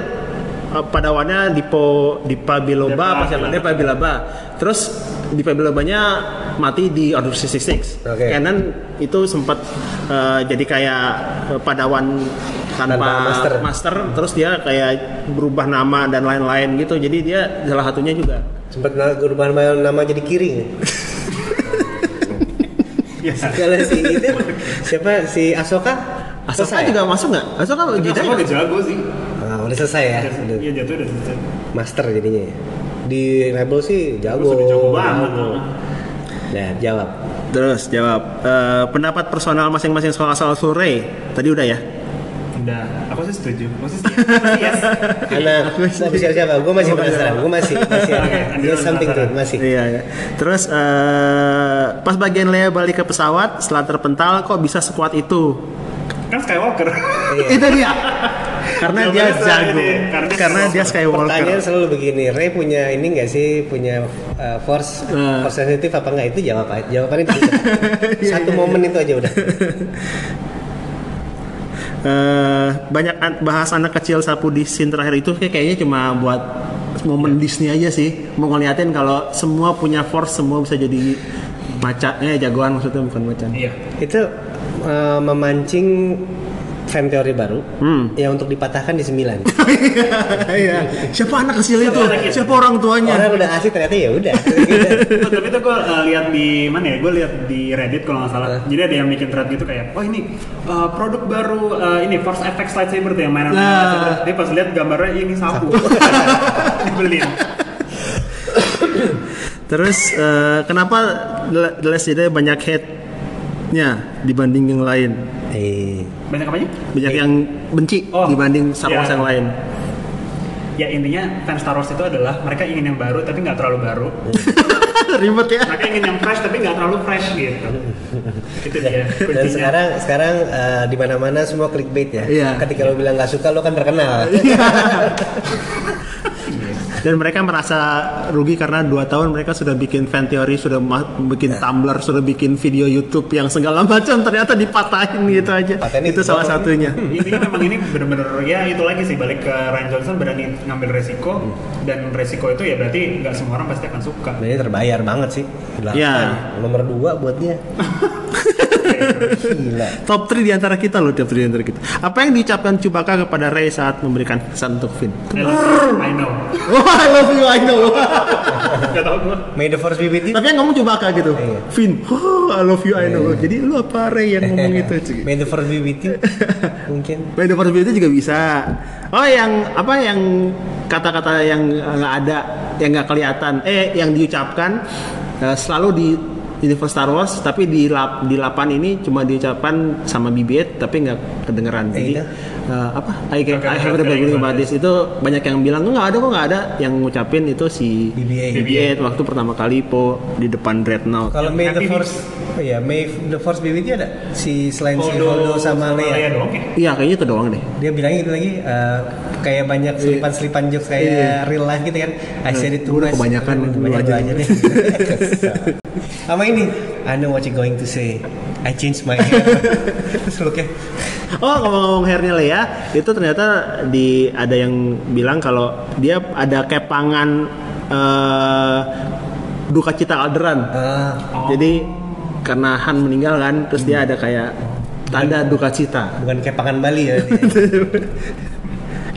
eh, padawannya Dipo Dipa Biloba apa siapa? Biloba. Dipa Biloba. Terus Dipa Bilobanya mati di Order 66. Oke. Kanan itu sempat eh, jadi kayak eh, padawan tanpa, Tanpa master. terus dia kayak berubah nama dan lain-lain gitu. Jadi dia salah satunya juga Sempat berubah nama, nama jadi kiri. ya? Kalau si itu siapa si Asoka? Asoka Selesai? juga masuk nggak? Asoka udah jago sih. Ah, udah selesai ya. Iya jatuh udah selesai. master jadinya ya. Di Rebel sih jago. Rebels udah jago banget. Nah, jawab. Terus jawab Eh, pendapat personal masing-masing soal asal usul Ray. Tadi udah ya. Udah, aku sih setuju. Aku sih setuju. Masih yes. Anak official siapa? Gue masih penasaran. Gue masih masih ada. Dia Andi something tuh masih. Iya. iya. Terus eh, pas bagian Leia balik ke pesawat setelah terpental kok bisa sekuat itu? Kan Skywalker. Iya. Itu dia. Karena dia jago. ini, karena Karena dia dia Pertanyaan Skywalker. selalu begini, Ray punya ini nggak sih punya uh, force Eh. force sensitif apa enggak? Itu jawab aja. Jawabannya itu. Satu momen itu aja udah. Eh, banyak an- bahas anak kecil sapu di scene terakhir itu kayak- kayaknya cuma buat momen Disney aja sih mau ngeliatin kalau semua punya force semua bisa jadi macan eh jagoan maksudnya bukan macan Iya. Itu uh, memancing fan teori baru Hmm. yang untuk dipatahkan di 9. Iya. Siapa anak kecil itu? itu? Siapa orang tuanya? Orang udah asik ternyata ya udah. Tuh, tapi itu gue lihat di mana ya? Gue lihat di Reddit kalau nggak salah. Eh. Jadi ada yang bikin thread gitu kayak, oh ini uh, produk baru uh, ini Force FX lightsaber tuh yang mainan Nah. Dia pas lihat gambarnya ini sapu. Dibeliin. Terus eh, kenapa The Last Jedi banyak hate-nya dibanding yang lain? Eh, Banyak apanya? Banyak yang benci Oh, dibanding Star Wars iya. yang lain. Ya intinya fans Star Wars itu adalah mereka ingin yang baru tapi nggak terlalu baru. Ribet ya. Mereka ingin yang fresh tapi nggak terlalu fresh gitu. Itu dia dan kuncinya. sekarang sekarang uh, di mana-mana semua clickbait ya. Iya. Ketika lo bilang nggak suka lo kan terkenal. Dan mereka merasa rugi karena dua tahun mereka sudah bikin fan theory, sudah bikin Ya. Tumblr, sudah bikin video YouTube yang segala macam ternyata dipatahin gitu aja. Patennya itu salah satunya. Intinya memang ini bener-bener ya itu lagi sih balik ke Ryan Johnson berani ngambil resiko dan resiko itu ya berarti nggak semua orang pasti akan suka. Nah, ini terbayar banget sih. Iya. Nomor dua buat dia. Gila. Top 3 di antara kita loh, top 3 di antara kita. Apa yang diucapkan Chewbacca kepada Rey saat memberikan pesan untuk Finn? I love- I know. Oh, I love you, I know. Gak tau gue. May the force be with you. Tapi yang ngomong Chewbacca gitu. Iya. Finn, oh, I love you, I know. Jadi lu apa Rey yang ngomong itu? Cik? May the force be with you. Mungkin. By the possibility juga bisa. Oh, yang apa yang kata-kata yang nggak ada, yang nggak kelihatan, eh yang diucapkan eh, selalu di universe Star Wars, tapi di lap, di lapan ini cuma diucapkan sama BB-8 tapi nggak kedengeran. Jadi Iya. eh, apa? I, can, I have the feeling about this itu banyak yang bilang nggak ada kok nggak ada. Yang ngucapin itu si BB-8. BB-8 waktu pertama kali po di depan Dreadnought. Kalau Yang May the force, oh ya May the force be with you ada si selain si Holdo sama Leia. doang ya? Iya kayaknya itu doang deh. Dia bilangnya gitu lagi eh, kayak banyak selipan-selipan jokes kayak real life gitu kan. I said it too much. kebanyakan, lu kebanyakan aja. aja deh. Sama ini, I know what you going to say. I changed my hair. Terus kayak Oh ngomong-ngomong hairnya Lea, itu ternyata di ada yang bilang kalau dia ada kepangan eh, duka cita Alderan. ah, Jadi karena Han meninggal kan, terus dia ada kayak tanda duka cita. bukan kepangan Bali ya.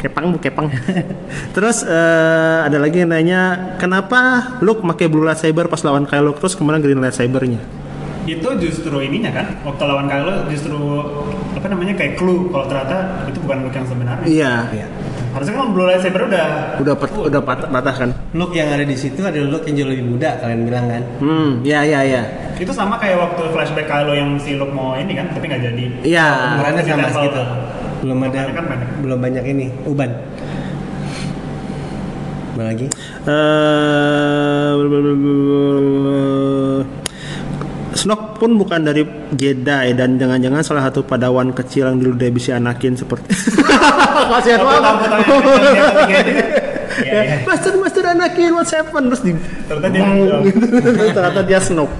Kepang bu kepang. terus eh, ada lagi yang nanya, kenapa Luke pakai blue lightsaber pas lawan Kylo terus ke mana green lightsabernya? Itu justru ininya kan, waktu lawan Kylo justru apa namanya kayak clue kalau ternyata itu bukan look yang sebenarnya. Iya, Iya. Harusnya kan Blue Lightsaber udah udah pat- udah patah, patah kan? Look yang ada di situ adalah look yang jauh lebih muda kalian bilang kan. Hmm, ya ya ya. itu sama kayak waktu flashback Kylo yang si Luke mau ini kan, tapi nggak jadi. Iya. Ukurannya Di sama tuh. Belum ada Ukurannya kan pendek. belum banyak ini uban. Apa lagi? Eh, Snoke pun bukan dari Jedi dan jangan-jangan salah satu padawan kecil yang dulu dia bisa anakin seperti kasihan ini. Iya, iya. Master Master Anakin what's happened terus di Ternyata dia gitu. ternyata dia Snoke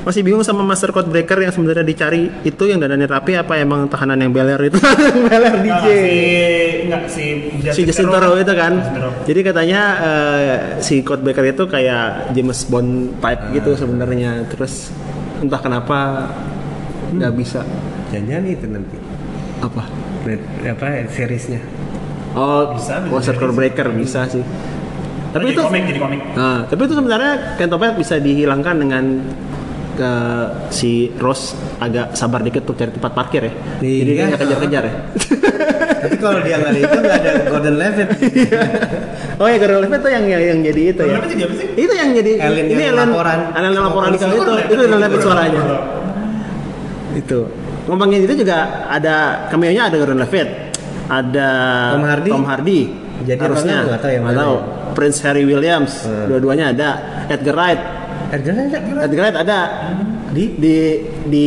masih bingung sama Master Code Breaker yang sebenarnya dicari itu yang dananya rapi apa emang tahanan yang beler itu? Beler DJ Nggak, si nggak si Justin Theroux itu kan. Jadi katanya eh, si Code Breaker itu kayak James Bond type gitu sebenarnya. Terus entah kenapa nggak bisa. Jangan-jangan itu nanti. apa? Red, apa seriesnya? oh Bisa, bisa Master Code Breaker bisa sih. Tapi Jadi itu komik jadi komik. Nah, tapi itu sebenarnya Kentopet bisa dihilangkan dengan ke si Rose agak sabar dikit untuk cari tempat parkir ya. Iya. Jadi dia kejar-kejar ya. Tapi kalau dia nggak ada itu nggak ada Golden Levitt. oh ya Gordon Levitt tuh yang yang, yang jadi itu ya. Levitt jadi apa sih? Itu yang jadi Alien ini yang alien laporan. yang laporan itu Golden itu Gordon Levitt suaranya. Itu. Ngomongin itu juga ada cameo-nya ada Gordon Levitt. Ada Tom Hardy? Tom Hardy. Jadi harusnya enggak? Nggak tahu mana tahu. ya. Prince Harry Williams. Hmm. Dua-duanya ada. Edgar Wright. Wright ada? Wright ada di di di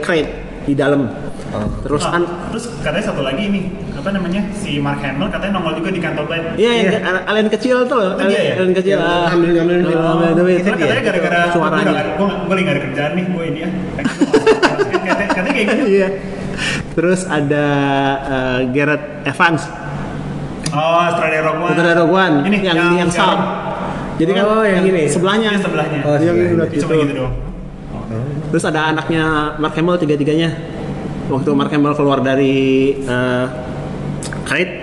crate di dalam. Oh. Terus Nah, an terus katanya satu lagi nih apa namanya si Mark Hamill katanya nongol juga di kantor Blade. Iya, yang Iya. alien kecil tuh loh, Itu alien, dia ya? alien kecil. Yang ah. ngambil-ngambil duit. Oh, ngambil duit. Itu katanya gara-gara Suaranya. gue gue lagi gak ada kerjaan nih gue ini ya. Katanya katanya kayak gitu. Iya. Terus ada eh, Garrett Evans, Oh, Australia Rogue One. ada Rogue One, Ini yang yang, yang sekarang. Sound. Jadi kan Oh, yang ini. sebelahnya. Ini sebelahnya. Oh, Yang sebelahnya. udah Cuma gitu. gitu doang. Terus ada anaknya Mark Hamill tiga-tiganya. Waktu Mark Hamill keluar dari eh, crate,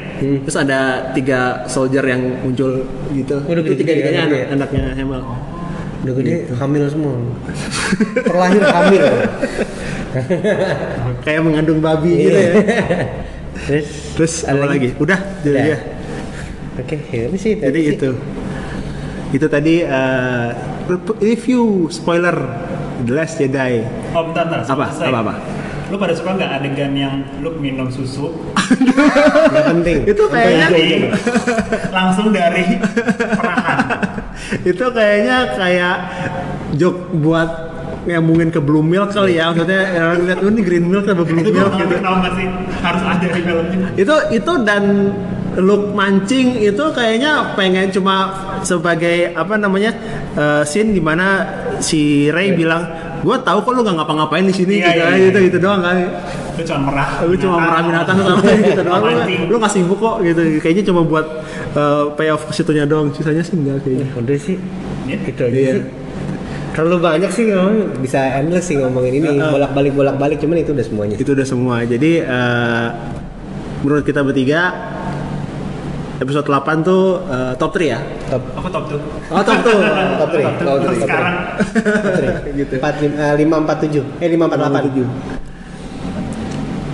terus ada tiga soldier yang muncul gitu. Udah itu gede-gede tiga-tiganya ya, anak, ya? anaknya Hamill. Udah gede hamil semua. Terlahir hamil. Kayak mengandung babi Iya. gitu ya. Terus Terus apa lagi? Udah, itu Udah. dia. Oke, ya ini sih. Jadi itu. Itu tadi eh, review spoiler The Last Jedi. Oh, bentar, bentar. Apa? selesai. Apa, apa? Lu pada suka nggak adegan yang lu minum susu Nggak penting. Itu kayaknya dari langsung dari perahan? itu kayaknya kayak joke buat nyambungin ke Blue Milk kali ya maksudnya orang lihat oh, ini Green Milk apa Blue Milk gitu. kenapa sih harus ada di filmnya. Itu itu dan look mancing itu kayaknya pengen cuma sebagai apa namanya uh, scene di mana si Ray bilang gue tahu kok lu nggak ngapa-ngapain di sini Iya, gitu, kan, iya. gitu gitu doang kan Lu cuma merah. lu cuma merah binatang sama gitu doang lu, nggak sibuk kok gitu kayaknya cuma buat uh, payoff ke situnya doang sisanya sih enggak kayaknya Udah sih. Iya. Itu aja sih. Terlalu banyak sih ngomong bisa endless sih ngomongin ini bolak-balik bolak-balik cuman itu udah semuanya. Itu udah semua. Jadi eh, menurut kita bertiga episode 8 tuh eh, top 3 ya. Top Aku top tuh. Oh, top tuh. top 3. Top tuh. Terus sekarang gitu. Empat lima empat tujuh eh lima empat delapan.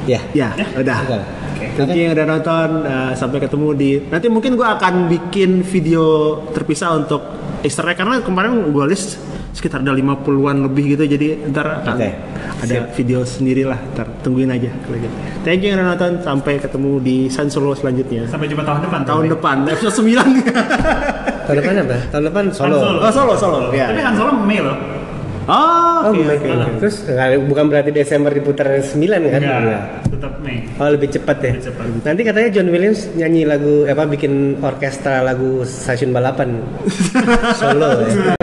Ya. Ya, udah. Udah. Thank you yang udah nonton. Eh, sampai ketemu di nanti mungkin gua akan bikin video terpisah untuk Easter egg karena kemarin gua list sekitar ada 50-an lebih gitu jadi ntar Oke. ada video sendiri lah ntar tungguin aja kalau gitu. Thank you yang udah nonton sampai ketemu di San Solo selanjutnya sampai jumpa tahun depan. tahun Tapi- depan episode 9 Tahun depan apa? Tahun depan solo. Han Solo. oh Solo Solo ya Tapi Han Solo Mei loh. oh Oh, oke oke, oke oke. Terus bukan berarti Desember diputar 9 kan? Enggak, tetap Mei. Oh lebih cepat ya. Lebih cepat. Nanti katanya John Williams nyanyi lagu apa bikin orkestra lagu stasiun balapan solo ya.